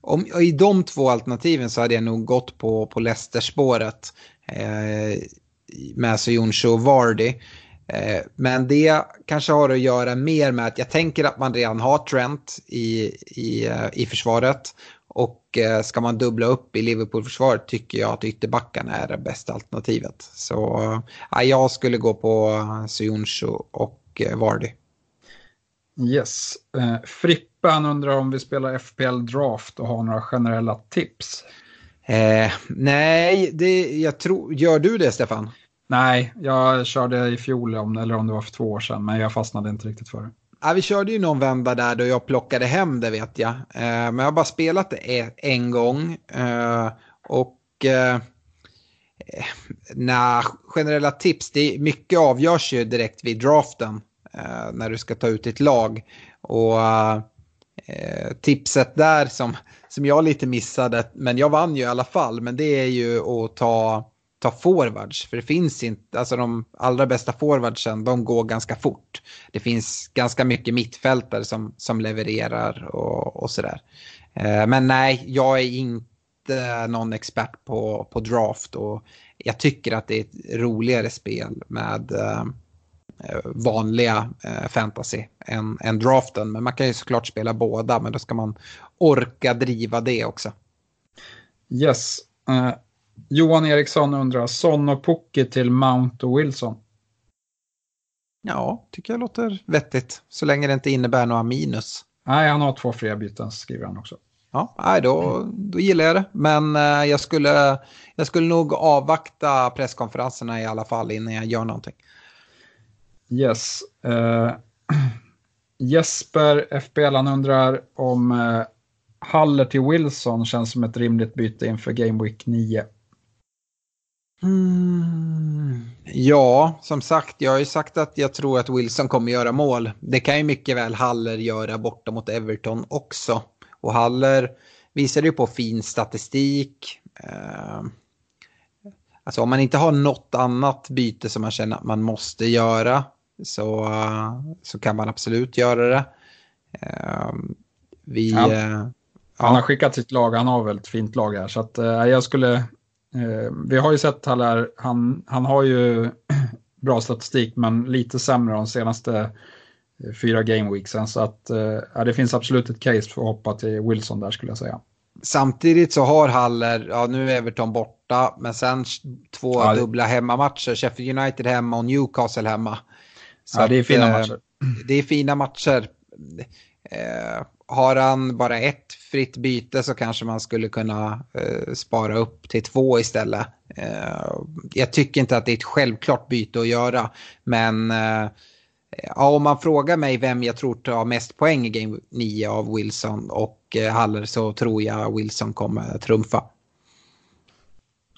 Om, I de två alternativen så hade jag nog gått på, på Leicester-spåret. Eh, med Sojonsho och Vardy. Eh, men det kanske har att göra mer med att jag tänker att man redan har Trent i, i, eh, i försvaret. Och eh, ska man dubbla upp i Liverpool-försvaret tycker jag att ytterbackarna är det bästa alternativet. Så eh, jag skulle gå på Sojonsho och Vardy. Yes. Eh, Frippe han undrar om vi spelar FPL Draft och har några generella tips. Eh, nej, det, jag tror, gör du det Stefan? Nej, jag körde i fjol, om, eller om det var för två år sedan, men jag fastnade inte riktigt för det. Ja, vi körde ju någon vända där då jag plockade hem det vet jag. Eh, men jag har bara spelat det en gång. Eh, och eh, nej, generella tips, det är, mycket avgörs ju direkt vid draften. Eh, när du ska ta ut ditt lag. Och eh, tipset där som, som jag lite missade, men jag vann ju i alla fall, men det är ju att ta ta forwards. För det finns inte, alltså de allra bästa forwardsen, de går ganska fort. Det finns ganska mycket mittfältare som, som levererar och, och sådär. Eh, men nej, jag är inte någon expert på, på draft och jag tycker att det är ett roligare spel med eh, vanliga eh, fantasy än, än draften. Men man kan ju såklart spela båda, men då ska man orka driva det också. Yes. Uh, Johan Eriksson undrar, Son och Pukki till Mount och Wilson? Ja, tycker jag låter vettigt. Så länge det inte innebär några minus. Nej, han har två fria byten, skriver han också. Ja, nej, då, då gillar jag det. Men eh, jag, skulle, jag skulle nog avvakta presskonferenserna i alla fall innan jag gör någonting. Yes. Uh, [clears throat] Jesper FBL, han undrar om uh, Haller till Wilson känns som ett rimligt byte inför Game Week 9. Mm. Ja, som sagt, jag har ju sagt att jag tror att Wilson kommer göra mål. Det kan ju mycket väl Haller göra borta mot Everton också. Och Haller visar ju på fin statistik. Eh, alltså om man inte har något annat byte som man känner att man måste göra så, så kan man absolut göra det. Eh, vi... Ja. Eh, han har skickat sitt lag, han har väl ett fint lag här. Så att, eh, jag skulle Eh, vi har ju sett Haller, han, han har ju [clears throat] bra statistik men lite sämre de senaste eh, fyra gameweeksen. Så att eh, det finns absolut ett case för att hoppa till Wilson där skulle jag säga. Samtidigt så har Haller, ja nu är Everton borta, men sen två ja, dubbla hemmamatcher. Sheffield United hemma och Newcastle hemma. Så ja, det är fina att, matcher. Det är fina matcher. Eh, har han bara ett fritt byte så kanske man skulle kunna eh, spara upp till två istället. Eh, jag tycker inte att det är ett självklart byte att göra. Men eh, ja, om man frågar mig vem jag tror tar mest poäng i Game 9 av Wilson och eh, Haller så tror jag Wilson kommer trumfa.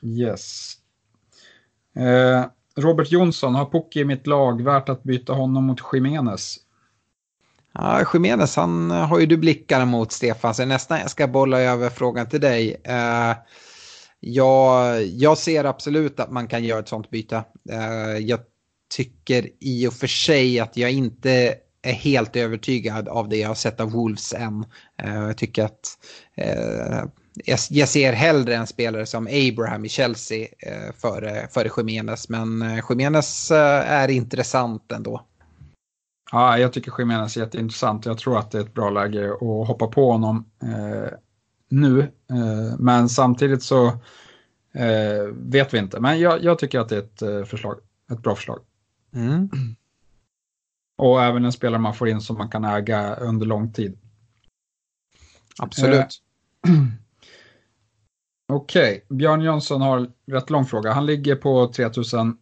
Yes. Eh, Robert Jonsson, har Pocke i mitt lag värt att byta honom mot Jiménez? Ja, Jiménez, han har ju du blickarna mot Stefan, så nästan jag ska bolla över frågan till dig. Uh, jag, jag ser absolut att man kan göra ett sånt byte. Uh, jag tycker i och för sig att jag inte är helt övertygad av det jag har sett av Wolves än. Eh, jag tycker att eh, jag, ser hellre en spelare som Abraham i Chelsea eh, före, före Jiménez, men Jiménez är intressant ändå. Ja, jag tycker Jiménez är jätteintressant. Jag tror att det är ett bra läge att hoppa på honom eh, nu. Eh, men samtidigt så eh, vet vi inte. Men jag, jag, tycker att det är ett, förslag, ett bra förslag. Mm. Och även en spelare man får in som man kan äga under lång tid. Absolut. Eh, [clears throat] Okej, okay. Björn Jönsson har rätt lång fråga. Han ligger på 3000,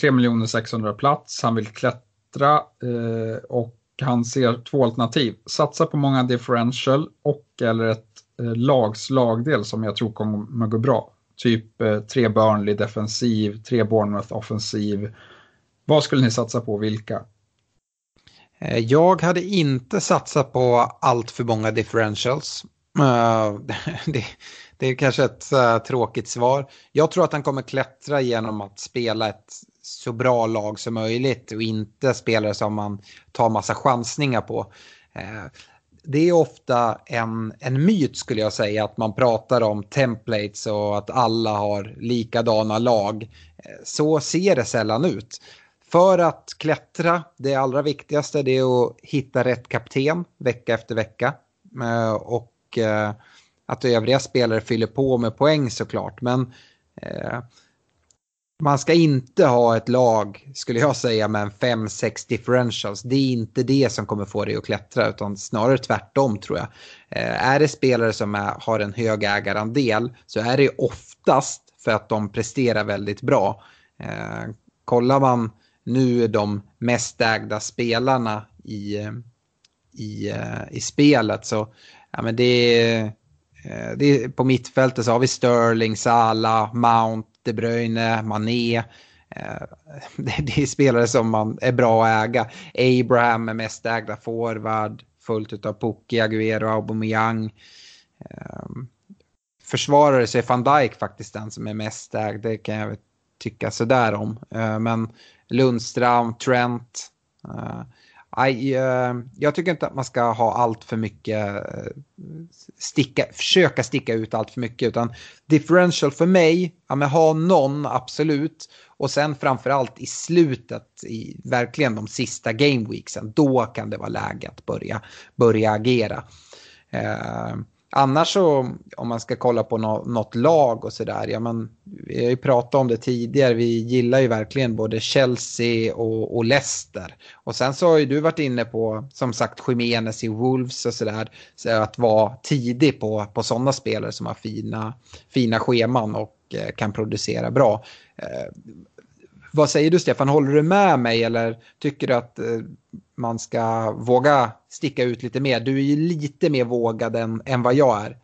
3 600 plats. Han vill klättra eh, och han ser två alternativ. Satsa på många differential och eller ett eh, lags lagdel som jag tror kommer gå bra. Typ eh, tre Burnley defensiv, tre Bournemouth offensiv. Vad skulle ni satsa på, vilka? Eh, jag hade inte satsat på allt för många differentials. Eh, [laughs] det, det, är kanske ett eh, tråkigt svar. Jag tror att han kommer klättra genom att spela ett så bra lag som möjligt och inte spelare som man tar massa chansningar på. Det är ofta en, en myt skulle jag säga att man pratar om templates och att alla har likadana lag. Så ser det sällan ut. För att klättra, det allra viktigaste det är att hitta rätt kapten vecka efter vecka. Eh, och eh, att övriga spelare fyller på med poäng såklart. Men eh, man ska inte ha ett lag, skulle jag säga, med en 5-6 differentials. Det är inte det som kommer få dig att klättra, utan snarare tvärtom tror jag. Är det spelare som är, har en hög ägarandel så är det oftast för att de presterar väldigt bra. Kollar man nu är de mest ägda spelarna i, i, eh, i spelet. Så ja, men det är, eh, det är, på mittfältet så har vi Sterling, Salah, Mount, De Bruyne, Mané. Eh, [laughs] det är spelare som man är bra att äga. Abraham är mest ägda forward, fullt av Pukki, Aguero, Aubameyang. Ehm, försvarare så är van Dijk faktiskt den som är mest ägd, det kan jag tycka sådär om. Men Lundström, Trent. Uh, I, uh, jag tycker inte att man ska ha allt för mycket, uh, sticka, försöka sticka ut allt för mycket. Utan differential för mig, ja men ha någon absolut. Och sen framförallt i slutet, i verkligen de sista gameweeksen, då kan det vara läge att börja, börja agera. Uh, Annars så, om man ska kolla på no något lag och sådär, ja men vi har ju pratat om det tidigare, vi gillar ju verkligen både Chelsea och, och Leicester. Och sen så har ju du varit inne på, som sagt, Jimenez i Wolves och sådär, så att vara tidig på, på sådana spelare som har fina, fina scheman och eh, kan producera bra. Eh, vad säger du Stefan, håller du med mig eller tycker du att eh, man ska våga sticka ut lite mer? Du är ju lite mer vågad än, än vad jag är.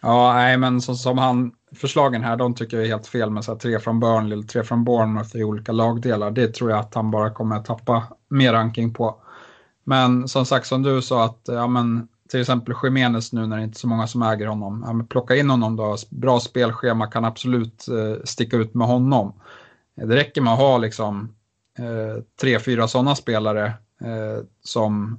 Ja, nej men som, som han, förslagen här, de tycker jag är helt fel med så här, tre från Burnley, eller tre från Bournemouth i olika lagdelar. Det tror jag att han bara kommer att tappa mer ranking på. Men som sagt, som du sa, att ja, men, till exempel Jiménez nu när det inte är så många som äger honom. Ja, plocka in honom då, bra spelschema kan absolut eh, sticka ut med honom. Det räcker med att ha liksom eh, tre, fyra sådana spelare eh, som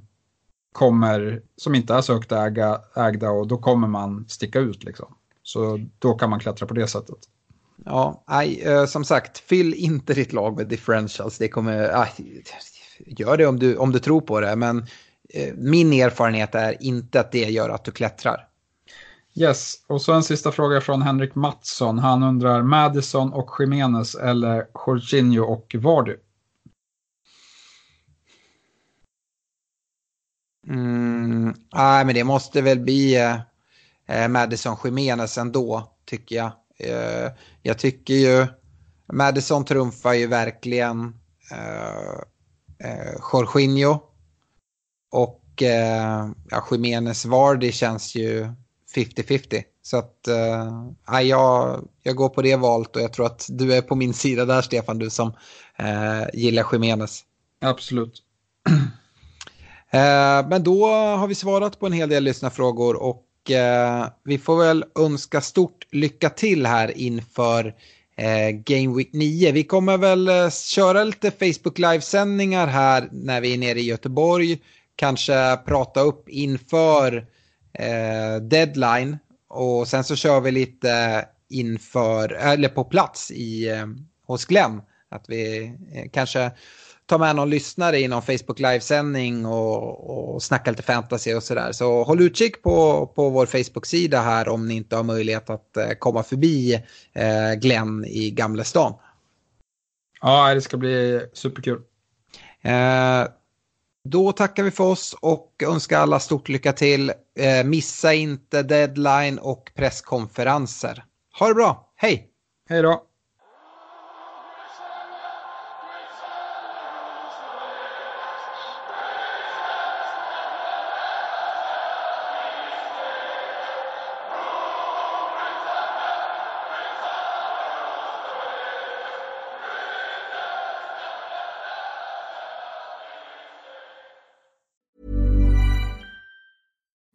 kommer, som inte är så högt äga, ägda och då kommer man sticka ut liksom. Så då kan man klättra på det sättet. Ja, nej, eh, som sagt, fyll inte ditt lag med differentials. Det kommer, aj, gör det om du, om du tror på det, men eh, min erfarenhet är inte att det gör att du klättrar. Yes, och så en sista fråga från Henrik Mattsson. Han undrar Madison och Jiménez eller Jorginho och Vardy? Mm, nej, men det måste väl bli eh, eh Madison Jiménez ändå, tycker jag. Eh, jag tycker ju Madison trumfar ju verkligen eh, eh, Jorginho. Och eh, ja, Jiménez Vardy känns ju 50-50. Så att äh, jag, jag går på det valet och jag tror att du är på min sida där Stefan, du som äh, gillar Jiménez. Absolut. äh, [clears throat] men då har vi svarat på en hel del lyssnarfrågor och vi får väl önska stort lycka till här inför Game Week 9. Vi kommer väl köra lite Facebook Live-sändningar här när vi är nere i Göteborg. Kanske prata upp inför eh, deadline och sen så kör vi lite inför, eller på plats i, eh, hos Glenn. Att vi eh, kanske tar med någon lyssnare i någon Facebook livesändning och, och snackar lite fantasy och sådär. Så håll utkik på, på vår Facebook-sida här om ni inte har möjlighet att eh, komma förbi eh, Glenn i Gamla stan. Ja, det ska bli superkul. Eh, då tackar vi för oss och önskar alla stort lycka till. Eh, missa inte deadline och presskonferenser. Ha det bra, hej! Hej då!